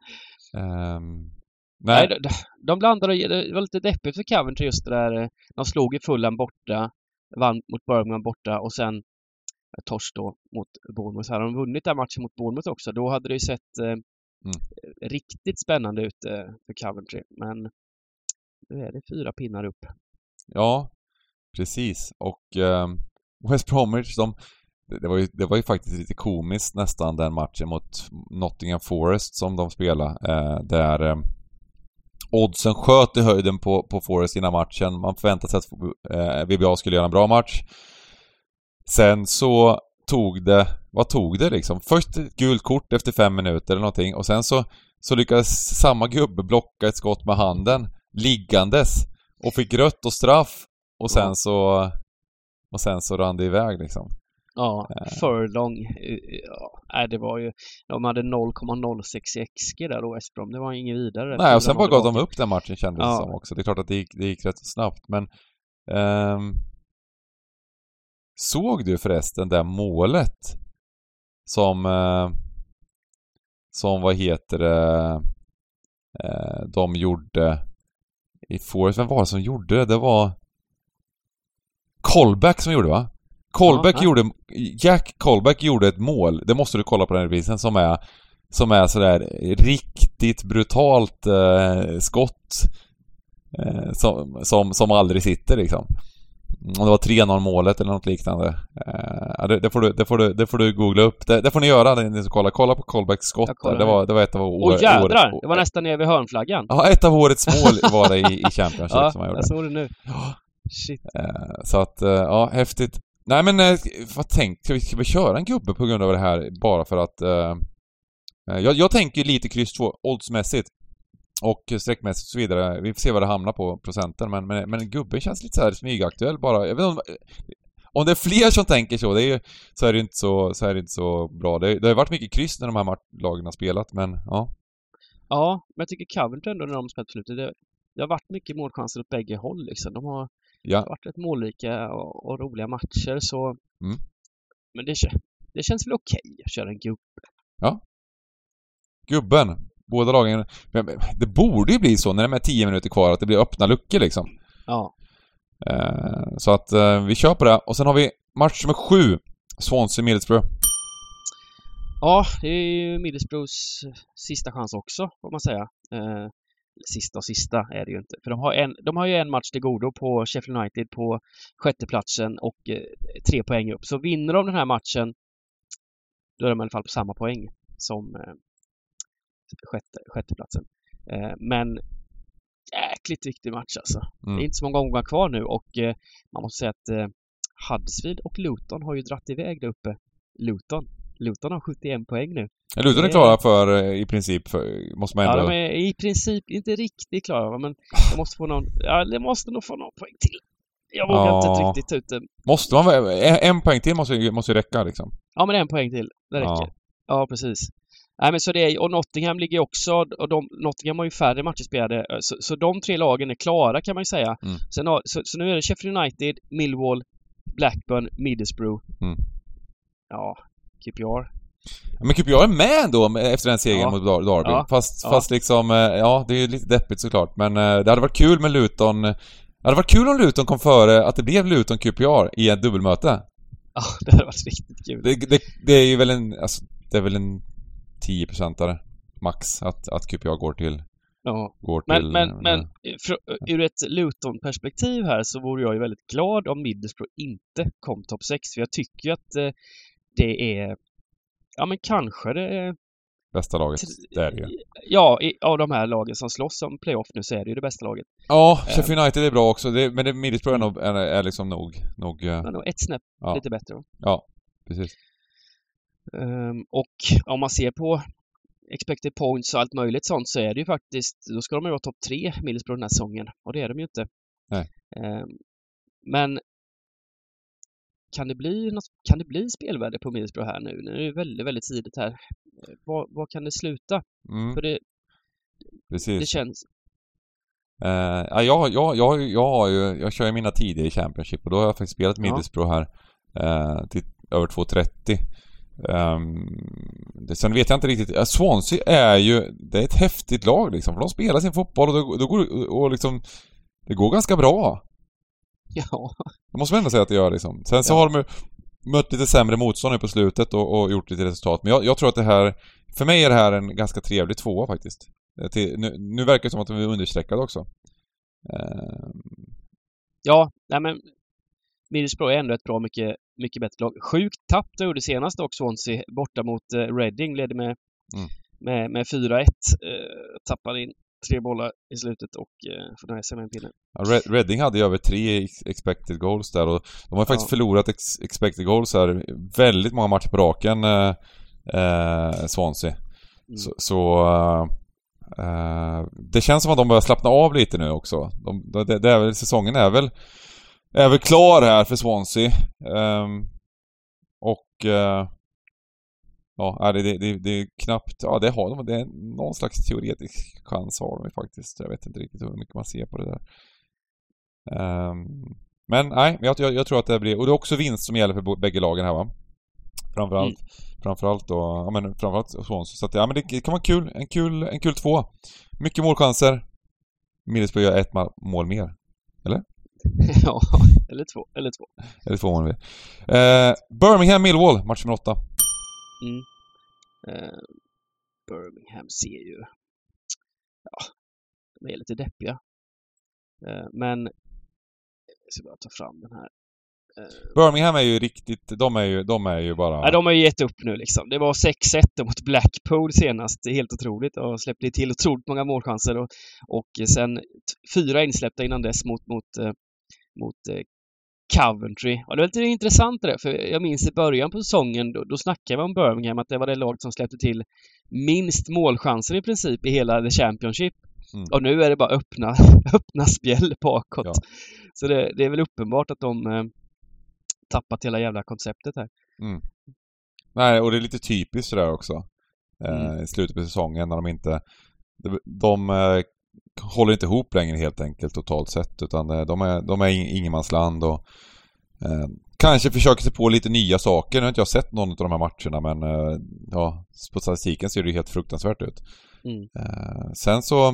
Ehm, nej, nej, de, de blandade det var lite deppigt för Coventry just det där. eh, De slog ju Fulham borta, vann mot Birmingham borta och sen eh, torsk då mot Bournemouth. Hade de vunnit den matchen mot Bournemouth också, då hade det ju sett eh, riktigt spännande ut eh, för Coventry. Men nu är det fyra pinnar upp. ja, precis. Och eh, West Bromwich, de... Det det var, ju, det var ju faktiskt lite komiskt nästan den matchen mot Nottingham Forest som de spelade. Eh, där eh, oddsen sköt i höjden på, på Forest innan matchen. Man förväntade sig att eh, VBA skulle göra en bra match. Sen så tog det, vad tog det liksom? Först ett gult kort efter fem minuter eller någonting och sen så, så lyckades samma gubbe blocka ett skott med handen liggandes och fick rött och straff och sen så och sen så rann det iväg liksom. Ja, Eh. Furlong. eh, Ja, det var ju... De hade 0,06 i XG där då, West Brom. Det var inget vidare. Nej, och sen bara gav de upp den matchen kändes det Ja. som också. Det är klart att det gick, det gick rätt snabbt men ehm, Såg du förresten det målet? Som eh, Som vad heter det eh, De gjorde i Forest. Vem var det som gjorde det? Det var Colback som gjorde va? Colback Ja, gjorde Jack Colback gjorde ett mål. Det måste du kolla på den reprisen som är som är sådär riktigt brutalt eh, skott eh, som, som, som aldrig sitter liksom. Om det var 3-0 målet eller något liknande. Eh, ja, det, det, får du, det, får du, det får du googla upp. Det, det får ni göra ni som kollar. Kolla på Colbacks skott Det var, det var ett av år, Åh jädrar! år- Det var nästan nere vid hörnflaggan. Ja, ett av årets mål var det i, i Championship Ja, som han gjorde. jag såg det nu. Ja. Shit. Eh, Så att, eh, ja, häftigt. Nej men, eh, vad tänk, ska vi, ska vi köra en gubbe på grund av det här bara för att... eh, eh, jag, jag tänker lite kryss 2, oddsmässigt. Och sträckmässigt och så vidare. Vi får se vad det hamnar på procenten men, men, men gubben känns lite så här smygaktuell bara. Jag vet inte om, om det är fler som tänker så, det är, ju- så är det inte så, så är det inte så bra. Det, det har varit mycket kryss när de här lagen har spelat men ja. Ja, men jag tycker Coventry ändå när de spelat slutet, det, det har varit mycket målchanser åt bägge håll liksom. De har Ja, varit rätt målrika och, och roliga matcher så... Mm. Men det, det känns väl okej att köra en gubbe. gubben. Båda lagen. Det borde ju bli så när det är med 10 minuter kvar att det blir öppna luckor liksom. Ja. Eh, så att eh, vi kör på det. Och sen har vi match nummer sju. Swansea Middlesbrough. Ja, det är ju Middlesbroughs sista chans också, får man säga. Eh, sista och sista är det ju inte. För de har, en, de har ju en match till godo på Sheffield United på sjätteplatsen och tre poäng upp. Så vinner de den här matchen, då är de i alla fall på samma poäng som sjätte, sjätteplatsen. Eh, men jäkligt viktig match alltså. Det är Mm. inte så många omgångar kvar nu och eh, man måste säga att eh, Huddersfield och Luton har ju dratt iväg där uppe. Luton. Luton har 71 poäng nu. Luton är klara för, eh, i princip, för, måste man Ja, ändå... de är i princip inte riktigt klara, men de måste få någon... Ja, de måste nog få någon poäng till. Jag vågar Ja. inte riktigt ta ut det. Måste man en, poäng till måste, ju- måste ju räcka liksom. Ja, men en poäng till. Det räcker. Ja. Ja, precis. Nej, men så det är, och Nottingham ligger också, och de, Nottingham har ju färre matcher spelade, eh, så, så de tre lagen är klara kan man ju säga. Mm. Sen har, så, så nu är det Sheffield United, Millwall, Blackburn, Middlesbrough. Mm. Ja, QPR. Men QPR är med ändå efter den segern Ja. mot Dar- Derby. Ja. Fast, Ja. fast liksom, eh, ja det är ju lite deppigt såklart. Men eh, det hade varit kul med Luton. Det hade varit kul om Luton kom före, att det blev Luton QPR i ett dubbelmöte. Ja, [LAUGHS] det hade varit riktigt kul. Det, det, det är ju väl en, alltså, det är väl en 10-procentare max att, att QPR går till, Ja. går Men, till... men, men ur ett Luton-perspektiv här så vore jag ju väldigt glad om Middlesbrough inte kom topp 6. För jag tycker ju att eh, det är, ja men kanske det är, Bästa laget, det är det ju. ja, i, av de här lagen som slåss om playoff nu så är det ju det bästa laget. Ja. Sheffield United är bra också, det, men det, Middlesbrough är, nog, är, är liksom nog, nog eh, Men nog ett snäpp Ja. lite bättre. då. ja, precis. Ehm, och om man ser på expected points och allt möjligt sånt så är det ju faktiskt, då ska de ju vara topp tre, Middlesbrough den här säsongen. Och det är de ju inte. Nej. Ehm, men kan det bli något, kan det bli spelvärde på Middlesbrough här nu? Nu är det väldigt, väldigt tidigt här. Var, kan det sluta? Mm, För det, precis. det känns... Eh, ja, jag, jag, jag, jag har ju, jag kör ju mina tider i Championship och då har jag faktiskt spelat. Middlesbrough här eh, till över 2.30. Um, det, sen vet jag inte riktigt, Swansea är ju, det är ett häftigt lag liksom, för de spelar sin fotboll och, då, då går och liksom, det går ganska bra. Ja, Det måste man ändå säga att det gör liksom. Sen så Ja. har de mött lite sämre motstånd nu på slutet och, och gjort lite resultat. Men jag, jag tror att det här, för mig är det här en ganska trevlig tvåa faktiskt. Eh, Till, nu, nu verkar det som att de är understreckade också. Eh, ja, nej men Middlesbrough är ändå ett bra mycket, mycket bättre lag. Sjukt tapp de gjorde senast också, Swansea, borta mot eh, Reading, ledde med, Mm. med, med 4-1. Eh, tappade in tre bollar i slutet och eh, får nöja sig med en pinne. Ja, Reading hade ju över tre ex- expected goals där och de har ju faktiskt Ja. förlorat ex- expected goals här väldigt många matcher på raken, eh, eh, Swansea. Mm. Så, så eh, eh, det känns som att de börjar slappna av lite nu också. De, det, det är väl, säsongen är väl, är väl klar här för Swansea. Ehm, och eh, Ja, det, det, det, det är knappt, ja det har de, det är någon slags teoretisk chans har de faktiskt. Jag vet inte riktigt hur mycket man ser på det där. Ehm, men nej, jag, jag, jag tror att det blir, och det är också vinst som gäller för bägge lagen här va? Framförallt, framförallt då, ja men framförallt Swansea. Så att, ja men det, kan vara kul, en kul, en kul två. Mycket målchanser. Middlesbrough gör ett mål mer. [LAUGHS] ja, eller två, eller två. Eller två mål mer. Eh, Birmingham Millwall, match nummer åtta. Mm. Eh, Birmingham ser ju... Ja, de är lite deppiga. Eh, men... Jag ska bara ta fram den här. Eh, Birmingham är ju riktigt, de är ju, de är ju bara... Nej, de har ju gett upp nu liksom. Det var 6-1 mot Blackpool senast. Helt otroligt. Och släppte till otroligt många målchanser. Och, och sen fyra insläppta innan dess mot, mot, eh, mot eh, Coventry. Och det var lite intressant det där, för jag minns i början på säsongen, då, då snackade vi om Birmingham, att det var det laget som släppte till minst målchanser i princip i hela The Championship. Mm. Och nu är det bara öppna, [LAUGHS] öppna spjäll bakåt. Ja. Så det, det är väl uppenbart att de eh, tappat hela jävla konceptet här. Nej, och det är lite typiskt sådär också. Eh, Mm. I slutet på säsongen när de inte... De, de eh, håller inte ihop längre helt enkelt totalt sett utan eh, de är, de är ing- ingenmansland och eh, kanske försöker sig på lite nya saker. Nu har inte jag sett någon av de här matcherna men eh, ja, på statistiken ser det ju helt fruktansvärt ut. Mm. Eh, sen så...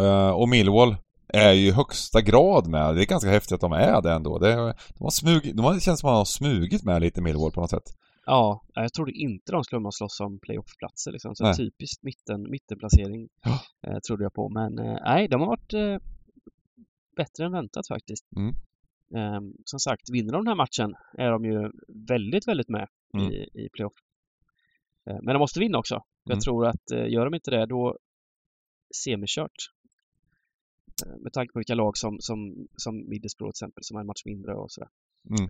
Eh, och Millwall är ju i högsta grad med. Det är ganska häftigt att de är det ändå. Det, de har smugit, de har, det känns som att de har smugit med lite Millwall på något sätt. Ja, jag trodde inte de skulle vara slåss om playoff-platser. Liksom. Så Nej. typiskt mitten, mittenplacering Ja. eh, trodde jag på. Men eh, nej, de har varit eh, bättre än väntat faktiskt. Mm. Ehm, som sagt, vinner de den här matchen är de ju väldigt, väldigt med Mm. i, i playoff. Eh, men de måste vinna också. Jag Mm. tror att eh, gör de inte det, då semikört. Eh, med tanke på vilka lag som, som, som Middlesbrough till exempel, som har en match mindre och sådär. Mm.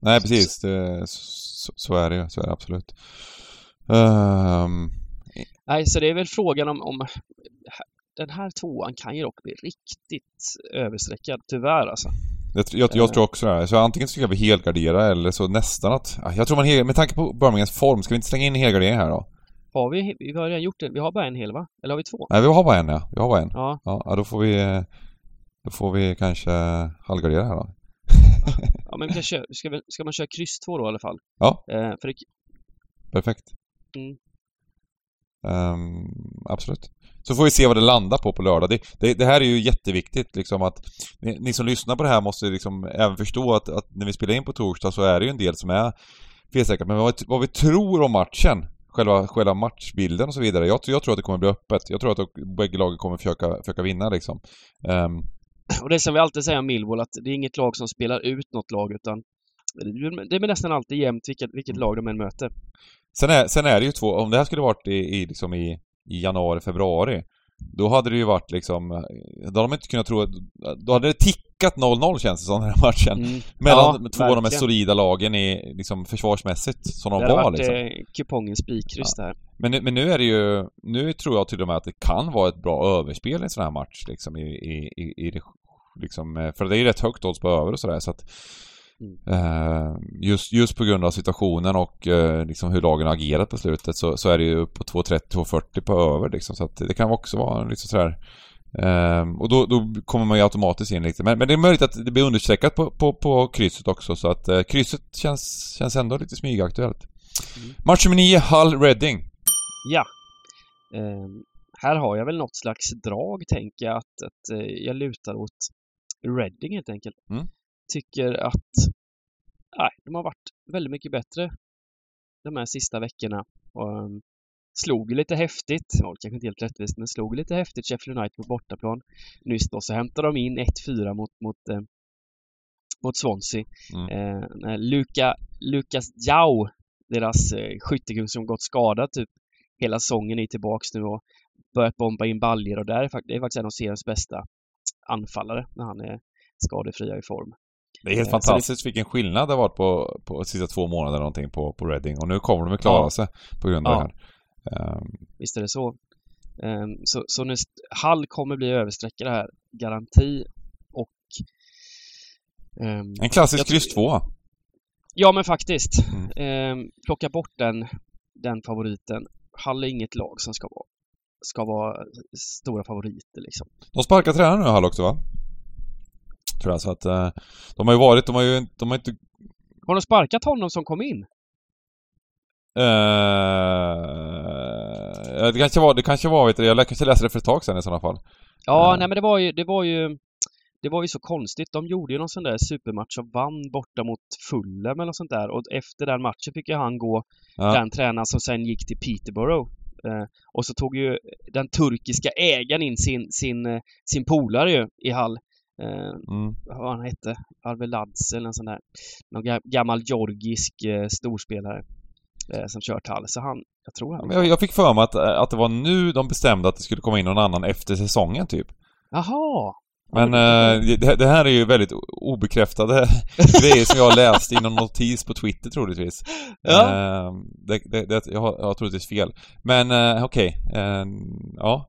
Nej, precis. Det, så, så är det ju. Så är det absolut. Ehm, Nej, så det är väl frågan om, om den här tvåan kan ju dock bli riktigt överstreckad, tyvärr alltså. jag, jag, jag tror också det. här. Så antingen ska vi helgardera eller så nästan att... ja, Jag tror man hel, med tanke på Birminghams form, ska vi inte slänga in helgardering här då? Har vi, vi har redan gjort det, vi har bara en hel va? Eller har vi två? Nej, vi har bara en ja. Vi har bara en. Ja, ja, då får vi... Då får vi kanske halvgardera här då. [LAUGHS] ja, men vi kan köra, ska, vi, ska man köra kryss 2 då i alla fall? Ja. Eh, för det, Perfekt. Mm. Ehm, absolut. Så får vi se vad det landar på på lördag. Det, det, det här är ju jätteviktigt liksom att ni, ni, som lyssnar på det här måste liksom även förstå att, att, när vi spelar in på torsdag så är det ju en del som är felsäkra. Men vad, vad vi tror om matchen, själva, själva matchbilden och så vidare. Jag, jag tror att det kommer bli öppet. Jag tror att bägge lagen kommer försöka, försöka vinna liksom. Um, och det som vi alltid säger om Millwall, att det är inget lag som spelar ut något lag utan det är nästan alltid jämnt vilket, vilket lag de än möter. Sen är, sen är det ju två, om det här skulle varit i, i, liksom i, i januari, februari då hade det ju varit liksom, då hade de inte kunnat tro då hade det tickat 0-0 känns det som den här matchen. Mm. Mellan ja, två av de mest solida lagen i, liksom försvarsmässigt, som de det var varit, liksom. Eh, kupongens spikkryss ja. där. Men, men nu är det ju, nu tror jag till och med att det kan vara ett bra överspel i en sån här match liksom i, i, i, i liksom, eh, för det är ju rätt högt odds på över och sådär så att Uh, just, just på grund av situationen och uh, liksom hur lagen har agerat på slutet så, så är det ju upp på 2.30-2.40 på över liksom, så att det kan också vara liksom sådär uh, och då, då, kommer man ju automatiskt in lite. Men, men det är möjligt att det blir understreckat på, på, på krysset också så att uh, krysset känns, känns ändå lite smygaktuellt. Mm. Match nummer 9, Hull Reading. Ja. Ehm, här har jag väl något slags drag tänker jag att, att jag lutar åt Reading helt enkelt. Mm tycker att nej, de har varit väldigt mycket bättre de här sista veckorna. Och, um, slog lite häftigt, ja, kanske inte helt rättvist, men slog lite häftigt Sheffield United på bortaplan. Nyss då så hämtade de in 1-4 mot, mot, eh, mot Swansea. Mm. Eh, Luka, Lukas Jau, deras eh, skyttekung som gått skadad typ hela säsongen är tillbaks nu och börjat bomba in baljer och där är, det är faktiskt en av seriens bästa anfallare när han är skadefria i form. Det är helt eh, fantastiskt vilken skillnad det har varit på, på sista två månader någonting på, på Reading. Och nu kommer de att klara ja. sig på grund av ja. det här. Um... Visst är det så. Um, så, så nu, Hall kommer bli översträckare här. Garanti. Och... Um, en klassisk kryss 2. Ja, men faktiskt. Mm. plocka bort den, den favoriten. Hall är inget lag som ska vara, ska vara stora favoriter liksom. De sparkar tränaren nu Hall också va? Tror jag, så att uh, de har ju varit, de har ju de har inte... Har de sparkat honom som kom in? Uh, det kanske var, det kanske var, vet du, jag kanske läste det för ett tag sedan i sådana fall. Ja, uh. nej men det var ju, det var ju det var ju så konstigt. De gjorde ju någon sån där supermatch och vann borta mot Fulham eller något sånt där. Och efter den matchen fick ju han gå, ja. den tränaren som sen gick till Peterborough. Eh, och så tog ju den turkiska ägaren in sin, sin, sin polare ju i Hall. Eh, mm. Vad han hette? Arveladze eller en sån där. Någon gammal georgisk eh, storspelare eh, som kört Hall. Så han, jag tror han... Jag, jag fick för mig att, att det var nu de bestämde att det skulle komma in någon annan efter säsongen typ. Jaha! Men äh, det, det, här är ju väldigt obekräftade [LAUGHS] grejer som jag har läst i någon notis på Twitter troligtvis. Ja. Äh, det, det, det, jag, har, jag har troligtvis fel. Men äh, okej, okay. ja.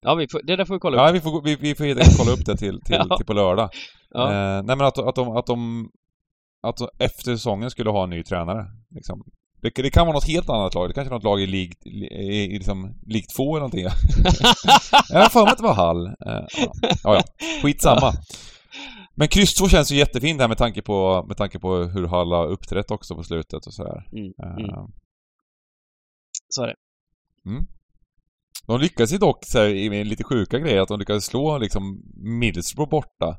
Ja, vi får, det där får vi kolla upp. Ja, vi får, vi, vi får helt kolla upp det till, [LAUGHS] till, ja. till på lördag. Ja. Eh, nej men att, att de, att de, att de efter säsongen skulle ha en ny tränare. Liksom. Det, det, kan vara något helt annat lag. Det kanske är något lag i League, i, i liksom, League 2 eller någonting. [LAUGHS] jag har för mig att det var Hall. Eh, ja. ja. Skitsamma. Men kryss 2 känns ju jättefint här med tanke på, med tanke på hur Hall har uppträtt också på slutet och sådär. Mm, mm. Uh. Så är det. Mm. De lyckades ju dock så här, i lite sjuka grejer, att de lyckades slå liksom Middlesbrough borta.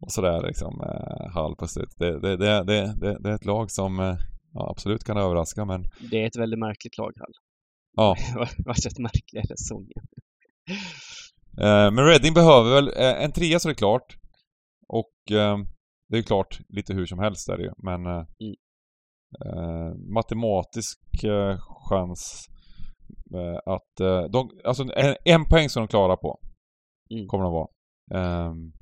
Och sådär liksom, eh, halv på slutet. Det, det, det, det, det, är ett lag som eh, ja, absolut kan överraska men... Det är ett väldigt märkligt lag, Hall. Ja. Vart ett märkligare säsongen. eh, men Reading behöver väl, eh, en trea så är det klart. Och eh, det är klart lite hur som helst är det ju, men eh, mm. Eh, matematisk chans Eh, att eh, de, alltså en, en poäng som de klarar på. Mm. Kommer de vara. Um,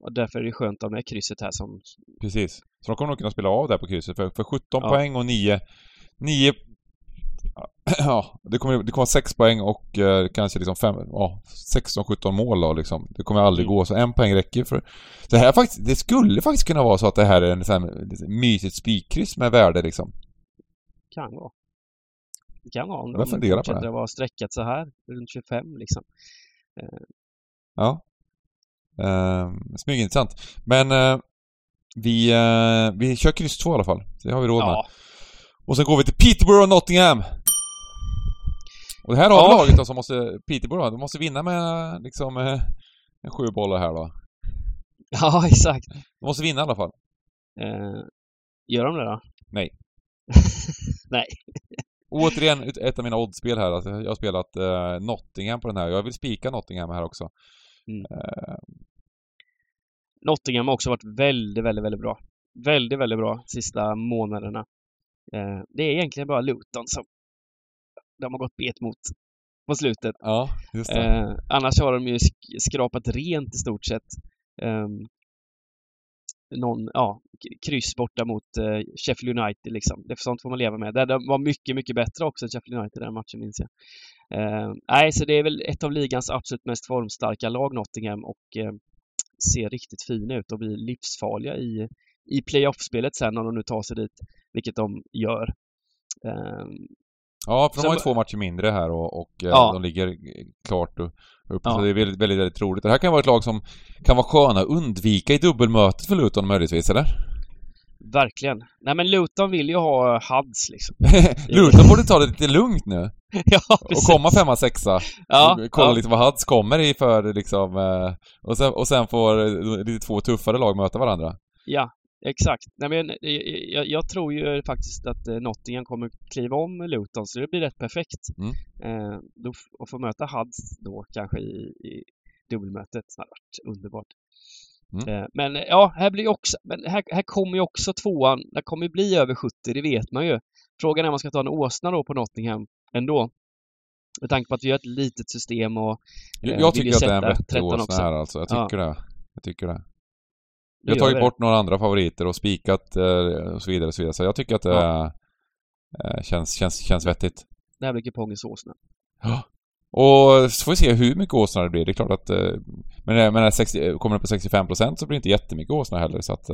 och därför är det skönt att med krysset här som... Precis. Så de kommer nog kunna spela av där på krysset. För, för 17 ja. poäng och 9... 9... Ja, det kommer, det kommer 6 poäng och eh, kanske liksom fem, ja, 16-17 mål då liksom. Det kommer aldrig mm. gå, så en poäng räcker för... Det här faktiskt, det skulle faktiskt kunna vara så att det här är en sån här mysigt spikkryss med värde liksom. Kan vara. Det kan vara om de fortsätter att vara sträckat så här, runt 25 liksom. Ja. Uh, smygintressant. Men uh, Vi, eh, vi kör kryss 2 i alla fall. Det har vi råd med. Ja, Och sen går vi till Peterborough och Nottingham. Och det här har Ja. laget då som måste... Peterborough, de måste vinna med liksom eh, en sju bollar här då. ja [LAUGHS] exakt. De måste vinna i alla fall. Eh, gör de det då? Nej. [LAUGHS] Nej. Återigen ett- ett av mina oddspel här. Alltså, jag har spelat eh, Nottingham på den här. Jag vill spika Nottingham här också. Mm. Eh, Nottingham har också varit väldigt, väldigt, väldigt bra. Väldigt, väldigt bra sista månaderna. Eh, det är egentligen bara Luton som de har gått bet mot på slutet. ja, just det. Eh, annars har de ju sk- skrapat rent i stort sett. Um, någon, ja, kryss borta mot eh, Sheffield United liksom. Det sånt får man leva med. Det var mycket, mycket bättre också än Sheffield United den matchen minns jag. Eh, nej, så det är väl ett av ligans absolut mest formstarka lag Nottingham och eh, ser riktigt fina ut och blir livsfarliga i, i playoff-spelet sen om de nu tar sig dit, vilket de gör. Eh, Ja, för de har ju två matcher mindre här och, och eh, Ja. de ligger klart upp. Ja. Så det är väldigt, väldigt, väldigt roligt. Det här kan vara ett lag som kan vara sköna att undvika i dubbelmötet för Luton möjligtvis, eller? verkligen. Nej men Luton vill ju ha Huds liksom. [LAUGHS] Luton borde ta det lite lugnt nu. [LAUGHS] ja, Och precis. komma femma, sexa. Ja, och kolla ja. lite vad Huds kommer i för liksom... Eh, och, sen, och sen får eh, lite två tuffare lag möta varandra. Ja, exakt. Nej, men eh, jag, jag tror ju faktiskt att eh, Nottingham kommer kliva om Luton, så det blir rätt perfekt. Mm. Eh, då, att få möta Huds då kanske i, i dubbelmötet, det hade varit underbart. Mm. Eh, men eh, ja, här blir också, men här, här kommer ju också tvåan, det kommer ju bli över 70, det vet man ju. Frågan är om man ska ta en åsna då på Nottingham ändå. Med tanke på att vi har ett litet system och eh, Jag tycker att det är en vettig 13 åsna här alltså. Jag Ja. tycker det. Jag tycker det. Vi har tagit det. bort några andra favoriter och spikat eh, och så vidare och så vidare. Så jag tycker att det Ja. eh, känns, känns, känns vettigt. Det här blir kupongens åsna. Och så får vi se hur mycket åsna det blir. Det är klart att... eh, Men, men det här 60, kommer det på 65% så blir det inte jättemycket åsna heller så att...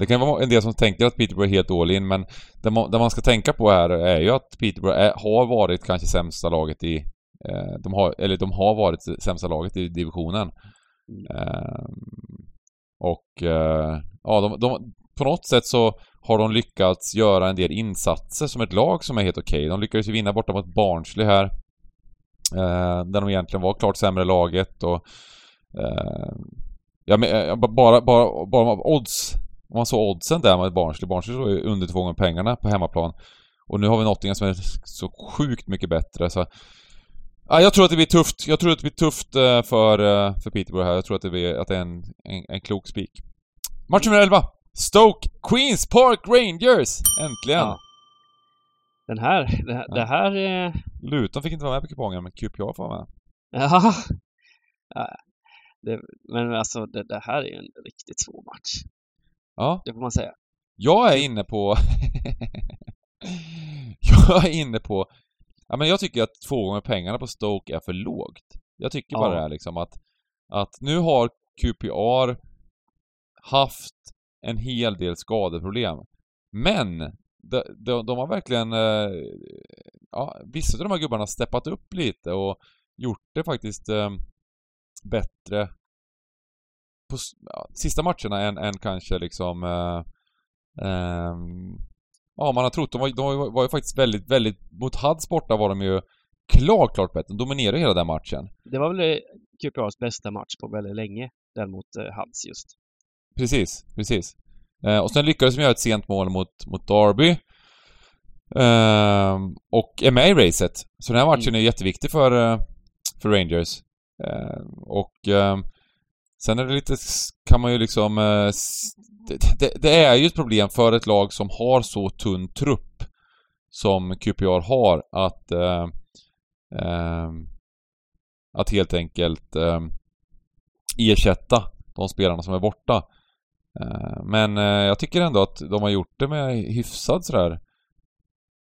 Det kan vara en del som tänker att Peterborough är helt all in men det man, det man ska tänka på här är ju att Peterborough är, har varit kanske sämsta laget i... De har, eller de har varit sämsta laget i divisionen. Eh, och eh, ja, de, de, på något sätt så har de lyckats göra en del insatser som ett lag som är helt okej. De lyckades ju vinna borta mot Barnsley här. Eh, där de egentligen var klart sämre laget och... Eh, ja, men, eh, bara, bara, bara odds... Om man såg oddsen där med Barnsley. Barnsley såg ju under två gånger pengarna på hemmaplan. Och nu har vi Nottingham som är så sjukt mycket bättre så... Ja, jag tror att det blir tufft. Jag tror att det blir tufft eh, för, eh, för Peterborough här. Jag tror att det, blir, att det är en, en, en klok spik. Match nummer 11. Stoke Queens Park Rangers! Äntligen! Ja. Den här, det här, Ja. det här eh, Luton fick inte vara med på kupongen, men QPR får vara med. Ja. ja. Det, men alltså det, det här är ju en riktigt svår match. Ja, Det får man säga. jag är inne på... [LAUGHS] jag är inne på... Ja, men jag tycker att två gånger pengarna på Stoke är för lågt. Jag tycker bara Ja. det här liksom att... Att nu har QPR haft en hel del skadeproblem. Men de, de, de har verkligen... eh, Ja, vissa av de här gubbarna har steppat upp lite och gjort det faktiskt eh, bättre på ja, sista matcherna än, än kanske liksom... Eh, ehm, ja, man har trott. De var, de var, ju faktiskt väldigt, väldigt... Mot Huds borta var de ju klart, klart bättre. De dominerade hela den matchen. Det var väl eh, QPRs bästa match på väldigt länge. Den mot eh, Huds just. Precis, precis. Eh, och sen lyckades de göra ett sent mål mot, mot Derby. Ehm, och är med i racet. Så den här matchen är jätteviktig för, eh, för Rangers. Ehm, och ehm, sen är det lite, kan man ju liksom det, det, är ju ett problem för ett lag som har så tunn trupp som QPR har att... eh, eh, att helt enkelt eh, ersätta de spelarna som är borta. Eh, Men eh, jag tycker ändå att de har gjort det med hyfsad sådär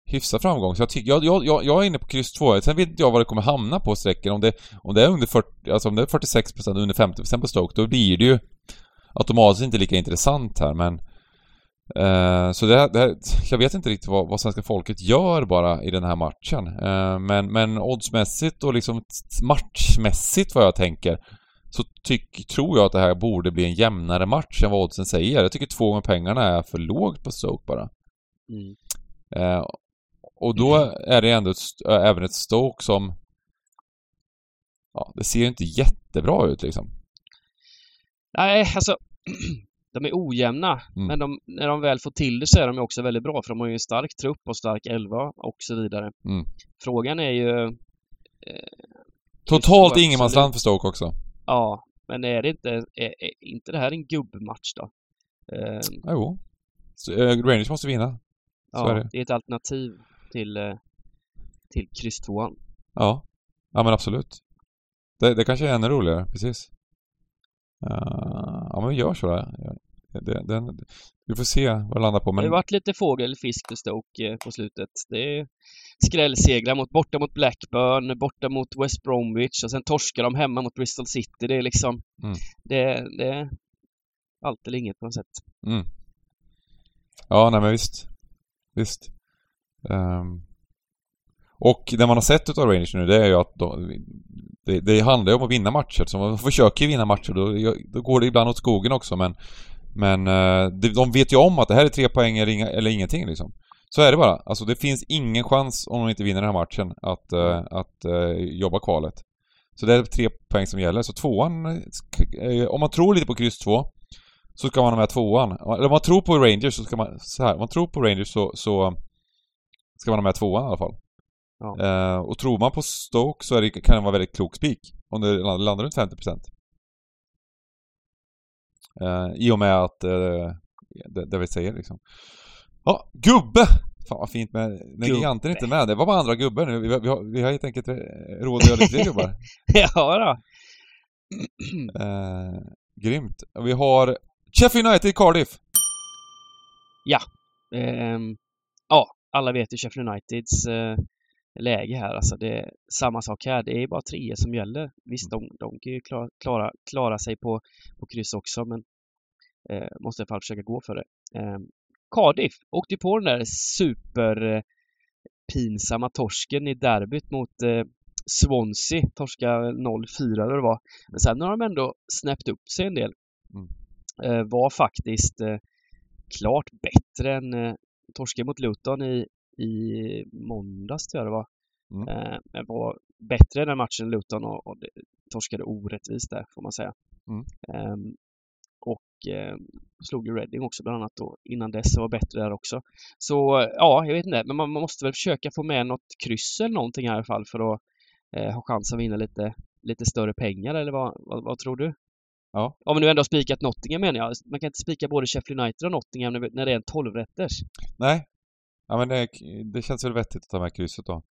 hyfsad framgång. Så jag, tycker, jag, jag, jag, är inne på kryss 2. Sen vet inte jag vad det kommer hamna på strecken. Om det, om det är under 40, alltså om det är 46% under 50% på Stoke, då blir det ju automatiskt inte lika intressant här, men eh, så det här, det här, jag vet inte riktigt vad, vad svenska folket gör bara i den här matchen. Eh, men, men oddsmässigt och liksom matchmässigt vad jag tänker så tyck, tror jag att det här borde bli en jämnare match än vad oddsen säger. Jag tycker två gånger pengarna är för lågt på Stoke bara. Mm. Eh, och då är det ändå ett, äh, även ett Stoke som... Ja, det ser ju inte jättebra ut liksom. Nej, alltså [CLEARS THROAT] de är ojämna. Mm. Men de, när de väl får till det så är de också väldigt bra för de har ju en stark trupp och stark elva och så vidare. Mm. Frågan är ju... Eh, Totalt ingenmansland för Stoke också. Ja, men är det inte... Är, är inte det här en gubbmatch då? Eh, Ja, jo. Så, eh, Rangers måste vinna. Så är ja, det. det är ett alternativ till, eh, till kryss. Ja. Ja men absolut. Det, det kanske är ännu roligare, precis. Eh, ja men vi gör så där. Det, den, vi får se vad det landar på Det har men... varit lite fågelfisk för Stoke eh, på slutet. Det är skrällsegrar mot, borta mot Blackburn, borta mot West Bromwich och sen torskar de hemma mot Bristol City. Det är liksom... Mm. Det, det är allt eller inget på något sätt. Mm. Ja, nej men visst. Visst. Ehm. och det man har sett utav Rangers nu det är ju att de, det, det handlar ju om att vinna matcher. Så man försöker ju vinna matcher då, då går det ibland åt skogen också men Men eh, de, vet ju om att det här är tre poäng eller, inga, eller ingenting liksom. Så är det bara. Alltså det finns ingen chans om de inte vinner den här matchen att, eh, att eh, jobba kvalet. Så det är tre poäng som gäller. Så tvåan, om man tror lite på kryss två så ska man ha med tvåan. Eller om man tror på Rangers så ska man, så här, om man tror på Rangers så, så ska man ha med tvåan i alla fall. Ja. Eh, och tror man på Stoke så det, kan det vara väldigt klok spik. Om det land- landar runt 50%. Eh, I och med att eh, det, det vi säger liksom. Ja, gubbe! Fan vad fint med... Gubbe. giganten inte med. Det var bara andra gubbar nu. Vi, har- vi, har, vi har helt enkelt eh, råd att göra lite [LAUGHS] fler gubbar. ja då. [CLEARS THROAT] Eh, grymt. Vi har Sheffield United Cardiff. Ehm, ja, alla vet ju Sheffield Uniteds eh, läge här. Alltså det är samma sak här. Det är bara tre som gäller. Visst, de, de kan ju klara, klara, klara sig på, på kryss också, men eh, måste i alla fall försöka gå för det. Ehm, Cardiff åkte på den där super eh, torsken i derbyt mot eh, Swansea. Torska 0-4 eller vad det var. Men sen har de ändå snäppt upp sig en del. Mm. Eh, var faktiskt eh, klart bättre än eh, torsken mot Luton i, i måndags tror jag det var. Mm. Eh, var bättre i den matchen Luton och, och torskade orättvist där får man säga. Mm. Ehm, och eh, slog ju Reading också bland annat då innan dess och var bättre där också. Så eh, ja, jag vet inte, men man, man måste väl försöka få med något kryss eller någonting här i alla fall för att eh, ha chans att vinna lite, lite större pengar eller vad, vad, vad tror du? Ja. Om nu ändå har spikat Nottingham menar jag. Man kan inte spika både Sheffield United och Nottingham när det är en 12-rätters. Nej. Ja men det, det känns väl vettigt att ta med krysset då.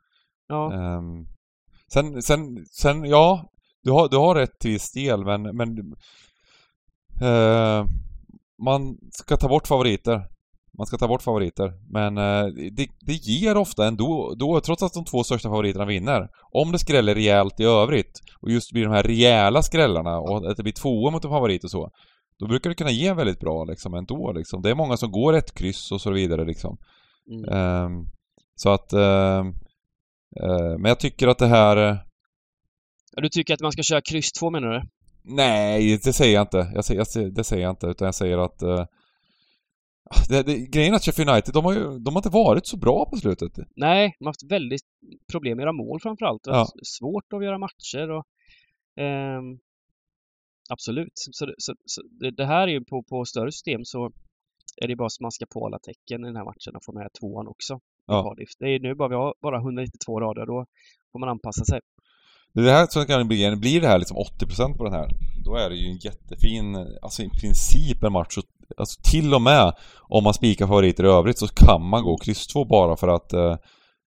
Ja, Ehm, sen, sen, sen, ja. Du har, du har rätt till viss del men, men eh, man ska ta bort favoriter. Man ska ta bort favoriter. Men eh, det, det ger ofta ändå, då, trots att de två största favoriterna vinner. Om det skräller rejält i övrigt och just blir de här rejäla skrällarna och att det blir tvåa mot en favorit och så. Då brukar det kunna ge väldigt bra liksom ändå liksom. Det är många som går ett kryss och så vidare liksom. Mm. Ehm, så att... ehm, eh, men jag tycker att det här... eh, Du tycker att man ska köra kryss 2 menar du? Nej, det säger jag inte. Jag säger, jag säger, det säger jag inte, utan jag säger att... eh, det, det, grejen är att Sheffield United, de har ju de har inte varit så bra på slutet. Nej, de har haft väldigt problem att göra mål framförallt. Ja. svårt att göra matcher och ehm, Absolut. Så, det- så, så det, det här är ju på, på större system så är det bara att smaska på alla tecken i den här matchen och få med tvåan också. Ja. Cardiff. Det är nu bara vi har bara 192 rader, då får man anpassa sig. Det är det här som kan bli, blir det här liksom 80% på den här, då är det ju en jättefin, alltså i princip en match, så, alltså till och med om man spikar favoriter i övrigt så kan man gå kryss 2 bara för att eh,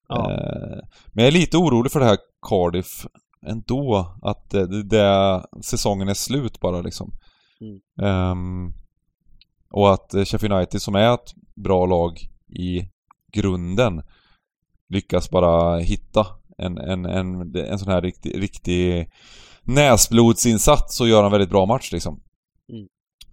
Ja. Eh, men jag är lite orolig för det här Cardiff ändå. Att det, det, det, säsongen är slut bara liksom. Mm. Ehm, och att eh, Sheffield United som är ett bra lag i grunden lyckas bara hitta en, en, en, en sån här riktig, riktig näsblodsinsats och göra en väldigt bra match liksom. Mm.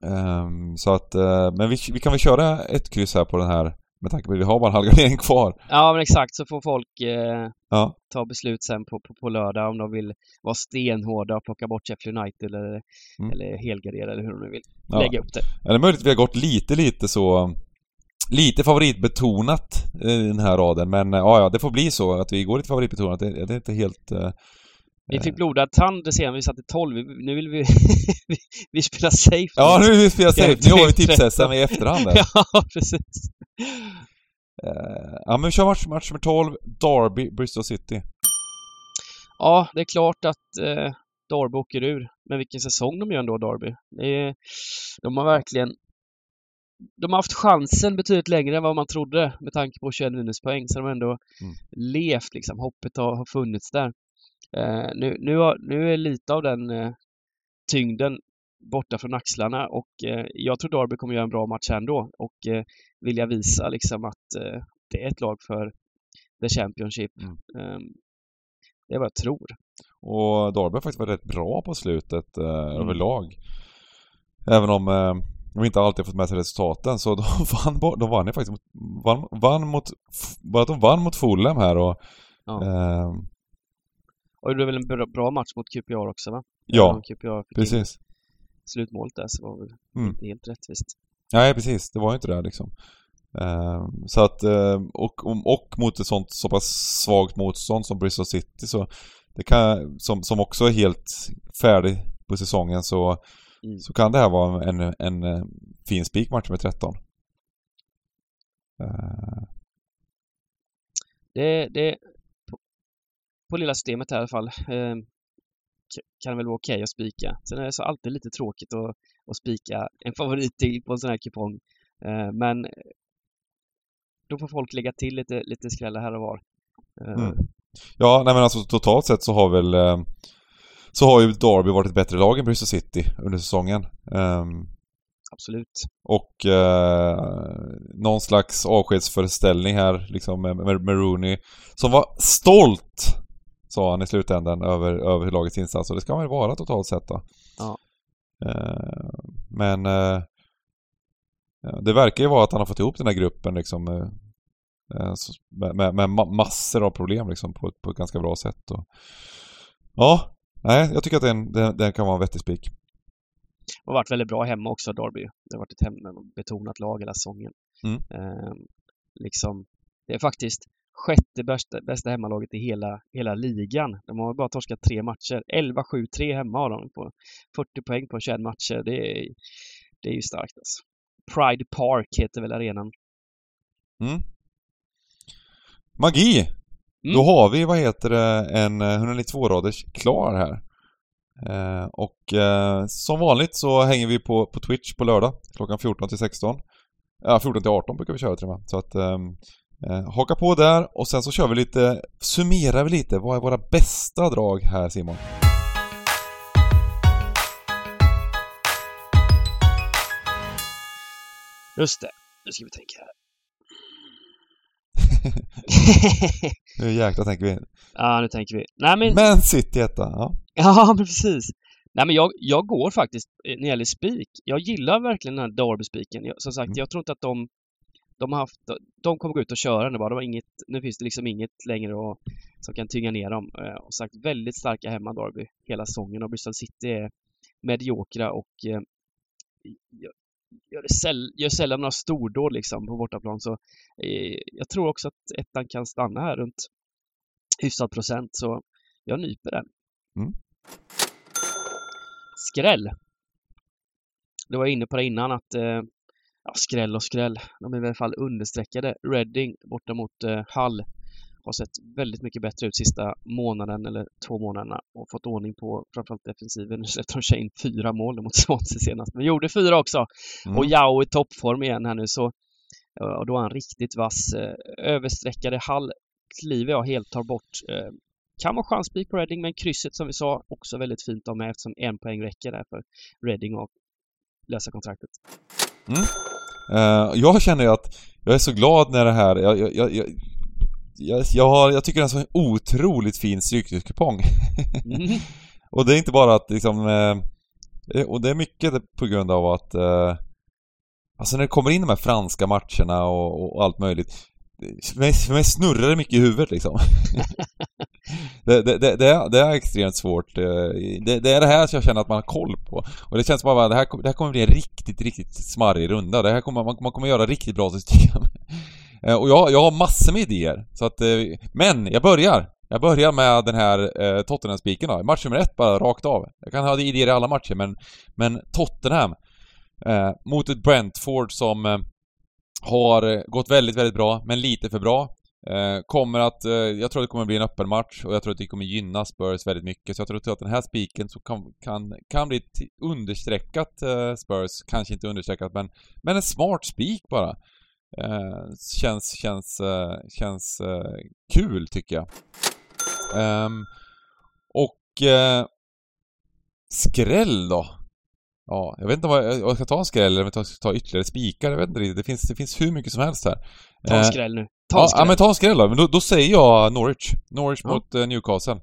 Ehm, så att, eh, men vi, vi kan väl köra ett kryss här på den här med tanke på att vi har bara en halv gardering kvar. Ja, men exakt. Så får folk eh, Ja. ta beslut sen på, på, på lördag om de vill vara stenhårda och plocka bort Sheffield United eller, Mm. eller helgardera eller hur de nu vill Ja. lägga upp det. Ja, det är möjligt att vi har gått lite, lite så... Lite favoritbetonat i den här raden, men eh, ja, ja, det får bli så att vi går lite favoritbetonat. Det, det är inte helt... eh, Vi Eh. fick blodad tand sen vi satt i 12. Vi- Nu vill [LAUGHS] vi... vi, spelar safe. Ja, nu vill vi spela safe. Nu har vi tips-SM i efterhand där. [LAUGHS] ja, precis. Eh, Ja, men vi kör match, match nummer 12. Derby, Bristol City. Ja, det är klart att eh, Derby åker ur. Men vilken säsong de gör ändå, Derby. Är, de har verkligen... De har haft chansen betydligt längre än vad man trodde med tanke på 21 minuspoäng. Så de har ändå Mm. levt liksom. Hoppet har, har funnits där. Eh, nu, nu, har, nu är lite av den eh, tyngden borta från axlarna och eh, jag tror Derby kommer göra en bra match ändå och eh, vilja visa liksom att det är ett lag för the Championship. Mm. Eh, det är vad jag tror. Och Derby har faktiskt varit rätt bra på slutet Mm. överlag. Även om de inte alltid fått med sig resultaten så [LAUGHS] de vann, de vann ju faktiskt mot, vann, vann mot, bara att de vann mot Fulham här och Ja. eh, Och det blev väl en bra, bra match mot QPR också va? ja, QPR fick precis. slutmålet där så var väl Mm. inte helt rättvist. Nej, precis. Det var ju inte det liksom. Eh, så att, eh, och, och, mot ett sånt så pass svagt motstånd som Bristol City så det kan, som, som också är helt färdig på säsongen så, Mm. så kan det här vara en, en, en eh, fin spikmatch med 13. Eh, Det, det på, lilla systemet här i alla fall eh, kan det väl vara okej att spika. Sen är det så alltid lite tråkigt att, att spika en [LAUGHS] favorit till på en sån här kupong. Eh, men då får folk lägga till lite, lite skrällar här och var. Eh, Mm. Ja, nej men alltså totalt sett så har väl eh, så har ju Derby varit ett bättre lag än Bristol City under säsongen. Ehm, Absolut. och eh, någon slags avskedsföreställning här liksom med, med, med Rooney som var stolt sa han i slutändan över, över lagets insats och det ska man ju vara totalt sett då. Ja. Eh, men eh, det verkar ju vara att han har fått ihop den här gruppen liksom eh, med, med, med ma- massor av problem liksom på, på ett ganska bra sätt. Och, ja, nej, jag tycker att den, den, den kan vara en vettig spik. Och varit väldigt bra hemma också, Derby. Det har varit ett hembetonat lag hela säsongen. Mm. Eh, liksom, det är faktiskt sjätte bästa, bästa hemmalaget i hela, hela ligan. De har bara torskat tre matcher. 11-7-3 hemma har de på 40 poäng på 21 matcher. Det är, det är ju starkt alltså. Pride Park heter väl arenan. Mm. Magi! Mm. Då har vi, vad heter det, en eh, 192-raders klar här. Eh, och eh, som vanligt så hänger vi på, på Twitch på lördag klockan 14 till 16. Ja, 14 till 18 brukar vi köra till och med. Så att eh, haka på där och sen så kör vi lite, summerar vi lite, vad är våra bästa drag här Simon? Just det. Nu ska vi tänka här. [LAUGHS] Nu jäklar tänker vi. ja, nu tänker vi. Nej men, Man City etta, ja. Ja, men [LAUGHS] precis. Nej, men jag, jag går faktiskt eh, när det gäller spik. Jag gillar verkligen den här Derby-spiken. Som sagt, Mm. jag tror inte att de de har haft, de kommer gå ut och köra nu bara. De har inget, nu finns det liksom inget längre att, som kan tynga ner dem. Eh, Och sagt, väldigt starka hemma Derby hela säsongen och Bristol City är mediokra och eh, gör, säll, gör sällan några stordåd liksom på bortaplan. Så eh, jag tror också att ettan kan stanna här runt hyfsad procent. Så jag nyper den. Mm. Skräll. Du var inne på det innan att eh, ja, skräll och skräll. De är i alla fall understreckade. Reading borta mot eh, Hull har sett väldigt mycket bättre ut sista månaden eller två månaderna och fått ordning på framförallt defensiven. Nu släppte de in fyra mål mot Swansea senast, men gjorde fyra också. Mm. Och Jao i toppform igen här nu så och då är han riktigt vass. Eh, Översträckade Hall kliver jag helt tar bort. Eh, Kan vara chansspik på Reading men krysset som vi sa också väldigt fint ha med eftersom en poäng räcker där för Reading att lösa kontraktet. Eh, jag känner ju att jag är så glad när det här, jag, jag, jag, jag, har, jag tycker det är en otroligt fin stryktipskupong. Mm. [LAUGHS] och det är inte bara att liksom, eh, och det är mycket på grund av att, eh, Alltså när det kommer in de här franska matcherna och, och allt möjligt. För mig, för mig snurrar det mycket i huvudet liksom. [LAUGHS] det, det, det, det, är, det är extremt svårt. Eh, det, är det här som jag känner att man har koll på. Och det känns bara att det här, det här kommer bli en riktigt, riktigt smarrig runda. Det här kommer, man, man kommer göra riktigt bra system. [LAUGHS] Eh, och jag, jag har massor med idéer. Så att, eh, men jag börjar. Jag börjar med den här eh, Tottenham-spiken då. Match nummer ett bara rakt av. Jag kan ha idéer i alla matcher men, men Tottenham eh, mot ett Brentford som har eh, gått väldigt, väldigt bra, men lite för bra. Eh, kommer att, eh, jag tror det kommer bli en öppen match och jag tror att det kommer gynna Spurs väldigt mycket. Så jag tror att den här spiken så kan, kan, kan bli understreckat eh, Spurs, kanske inte understreckat men, men en smart spik bara. Eh, känns, känns, eh, känns eh, kul tycker jag. Ehm, och eh, skräll då? Ja, jag vet inte vad jag, jag ska ta en skräll eller om jag ska ta ytterligare spikar. Jag vet inte riktigt. Det finns, det finns hur mycket som helst här. Ta en Eh, skräll nu. Ta en skräll. ja, men ta en skräll då. Men då, då säger jag Norwich. Norwich Ja. mot eh, Newcastle.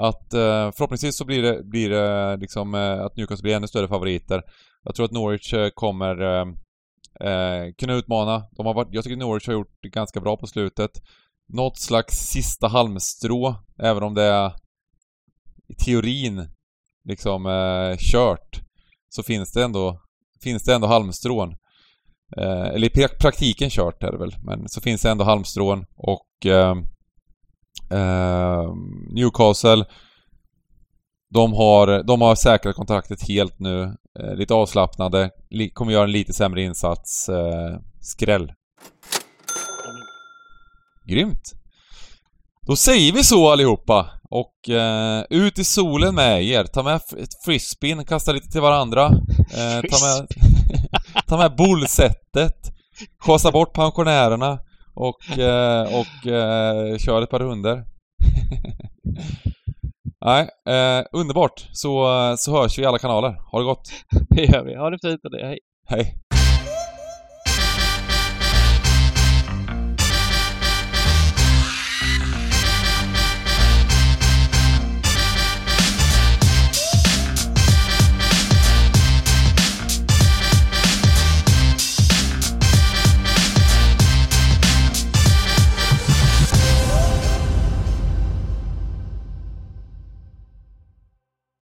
Att eh, förhoppningsvis så blir det, blir det liksom att Newcastle blir ännu större favoriter. Jag tror att Norwich kommer eh, kunna utmana. De har varit, jag tycker Norwich har gjort det ganska bra på slutet. Något slags sista halmstrå, även om det är i teorin liksom eh, kört. Så finns det ändå, finns det ändå halmstrån. Eh, eller i praktiken kört är det väl, men så finns det ändå halmstrån och eh, eh, Newcastle de har, de har säkrat kontraktet helt nu. Eh, lite avslappnade. Li, kommer göra en lite sämre insats. Eh, skräll. Grymt! Då säger vi så allihopa. Och eh, ut i solen med er. Ta med frisbeen, kasta lite till varandra. Eh, ta med, [LAUGHS] ta med bullsetet. Skjutsa bort pensionärerna. Och, eh, och eh, kör ett par runder. [LAUGHS] Nej, eh, underbart. Så, så hörs vi i alla kanaler. Ha det gott. [LAUGHS] Det gör vi. Ha det fint och det. Hej. Hej.